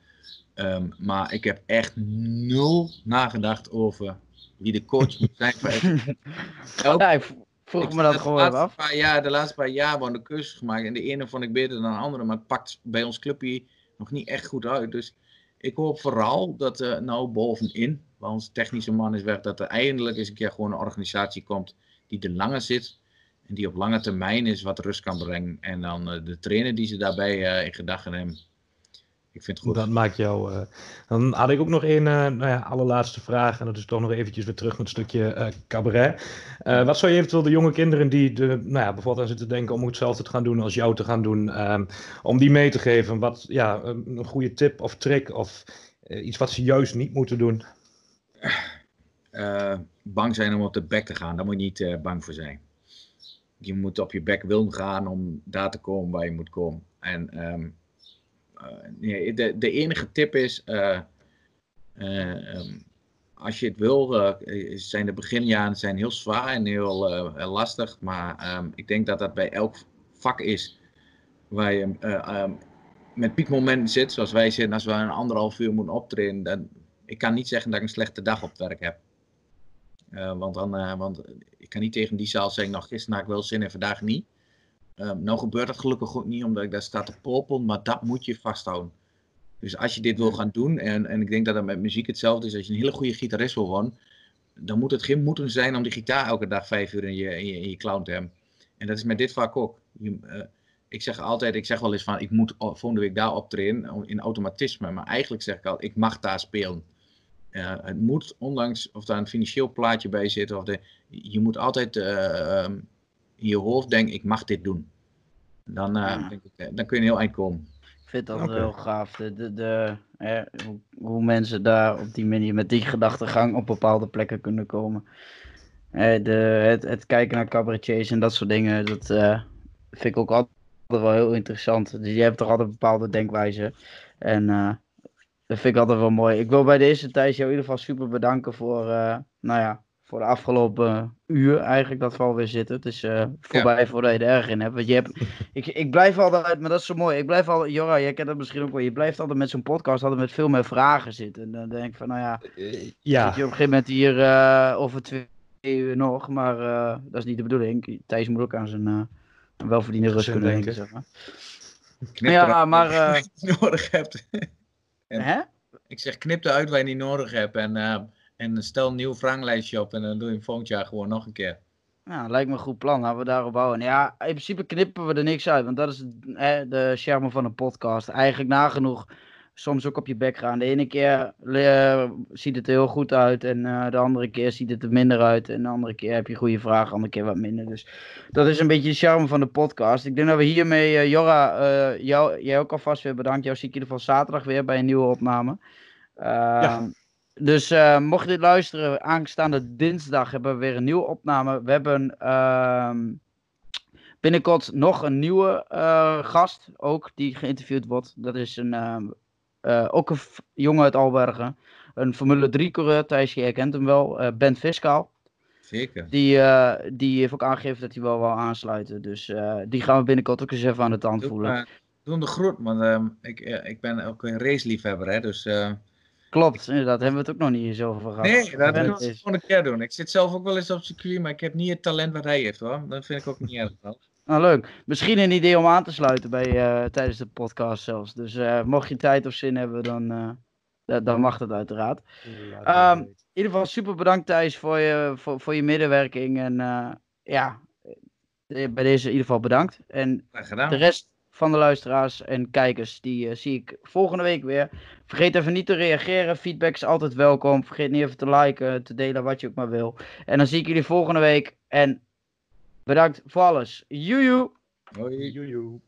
Um, maar ik heb echt nul nagedacht over wie de coach moet zijn voor ja, ik vroeg me dat gewoon af. Paar jaar, de laatste paar jaar worden keuzes gemaakt. En de ene vond ik beter dan de andere. Maar het pakt bij ons clubje nog niet echt goed uit. Dus ik hoop vooral dat er nou bovenin, waar onze technische man is weg, dat er eindelijk eens een keer gewoon een organisatie komt die er langer zit. En die op lange termijn is wat rust kan brengen. En dan uh, de trainer die ze daarbij uh, in gedachten hebben. Ik vind het goed. Dat maakt jou. Uh, dan had ik ook nog een nou ja, allerlaatste vraag. En dat is toch nog eventjes weer terug met een stukje cabaret. wat zou je eventueel de jonge kinderen die de, nou ja, bijvoorbeeld aan zitten denken om hetzelfde te gaan doen als jou te gaan doen. Ehm, om die mee te geven? Wat ja, een goede tip of trick of iets wat ze juist niet moeten doen? bang zijn om op de bek te gaan. Daar moet je niet bang voor zijn je moet op je bek willen gaan om daar te komen waar je moet komen. En um, nee, de, de enige tip is, uh, um, als je het wil, zijn de beginjaren zijn heel zwaar en heel lastig. Maar um, ik denk dat dat bij elk vak is waar je met piekmomenten zit, zoals wij zitten, als we een anderhalf uur moeten optreden. Dan, ik kan niet zeggen dat ik een slechte dag op het werk heb. Want, dan, want ik kan niet tegen die zaal zeggen, nog gisteren had ik wel zin en vandaag niet. Um, nou gebeurt dat gelukkig ook niet, omdat ik daar sta te popelen, maar dat moet je vasthouden. Dus als je dit wil gaan doen, en, en ik denk dat dat met muziek hetzelfde is, als je een hele goede gitarist wil worden, dan moet het geen moeten zijn om die gitaar elke dag vijf uur in je, in je, in je clown te hebben. En dat is met dit vak ook. Je, uh, ik zeg altijd, ik zeg wel eens van, ik moet volgende week daar optreden in automatisme, maar eigenlijk zeg ik al, ik mag daar spelen. Uh, het moet, ondanks of daar een financieel plaatje bij zit, of de, je moet altijd uh, um, in je hoofd denken, ik mag dit doen. Dan, uh, ja. denk ik, dan kun je heel eind komen. Ik vind dat okay. heel gaaf. De, de, de, hè, hoe, hoe, mensen daar op die manier met die gedachtegang op bepaalde plekken kunnen komen. de, het, het, kijken naar cabaretiers en dat soort dingen, dat vind ik ook altijd wel heel interessant. Dus je hebt toch altijd bepaalde denkwijzen. En dat vind ik altijd wel mooi. Ik wil bij deze tijd jou in ieder geval super bedanken voor, uh, nou ja, voor de afgelopen uur eigenlijk dat we alweer zitten. Het is uh, voorbij ja. voordat je er erg in hebt. Want je hebt ik, ik blijf altijd, maar dat is zo mooi. Ik blijf al, Jora, jij kent dat misschien ook wel. Je blijft altijd met zo'n podcast altijd met veel meer vragen zitten. En dan denk ik van, nou ja, uh, ja. zit je op een gegeven moment hier uh, over twee uur nog. Maar dat is niet de bedoeling. Thijs moet ook aan zijn welverdiende rust kunnen denken. Zeg maar. ja, maar... nodig hebt. En Hè? Ik zeg, knip eruit waar je niet nodig hebt. En, uh, en stel een nieuw vragenlijstje op. En dan doe je volgend jaar gewoon nog een keer. Ja, lijkt me een goed plan. Laten we daarop bouwen. Ja, in principe knippen we er niks uit. Want dat is hè, de charme van een podcast. Eigenlijk nagenoeg soms ook op je bek gaan. De ene keer uh, ziet het er heel goed uit en uh, de andere keer ziet het er minder uit. En de andere keer heb je goede vragen, de andere keer wat minder. Dus dat is een beetje de charme van de podcast. Ik denk dat we hiermee, uh, Jorra, jou, jij ook alvast weer bedankt. Jou zie ik in ieder geval zaterdag weer bij een nieuwe opname. Ja. Dus mocht je dit luisteren, aanstaande dinsdag hebben we weer een nieuwe opname. We hebben ehm, binnenkort nog een nieuwe gast, ook die geïnterviewd wordt. Dat is een ehm, uh, ook een jongen uit Albergen. Een Formule 3 coureur, Thijs, jij kent hem wel. Uh, ben Fiscaal. Zeker. Die, uh, die heeft ook aangegeven dat hij wel wil aansluiten. Dus die gaan we binnenkort ook eens even aan de tand doe, voelen. doe de groet, want ehm, ik, ik ben ook een raceliefhebber, hè, dus... Klopt, inderdaad. Hebben we het ook nog niet eens over gehad. Nee, dat moeten we gewoon een keer doen. Ik zit zelf ook wel eens op circuit, maar ik heb niet het talent wat hij heeft hoor. Dat vind ik ook niet erg. Nou, leuk. Misschien een idee om aan te sluiten bij, uh, tijdens de podcast zelfs. Dus uh, mocht je tijd of zin hebben, dan, uh, dan mag dat uiteraard. Um, in ieder geval super bedankt Thijs voor je, voor, voor je medewerking. En ja, bij deze in ieder geval bedankt. En de rest van de luisteraars en kijkers, die zie ik volgende week weer. Vergeet even niet te reageren. Feedback is altijd welkom. Vergeet niet even te liken, te delen, wat je ook maar wil. En dan zie ik jullie volgende week. En Bedankt voor alles. Joejoe. Hoi. Joejoe.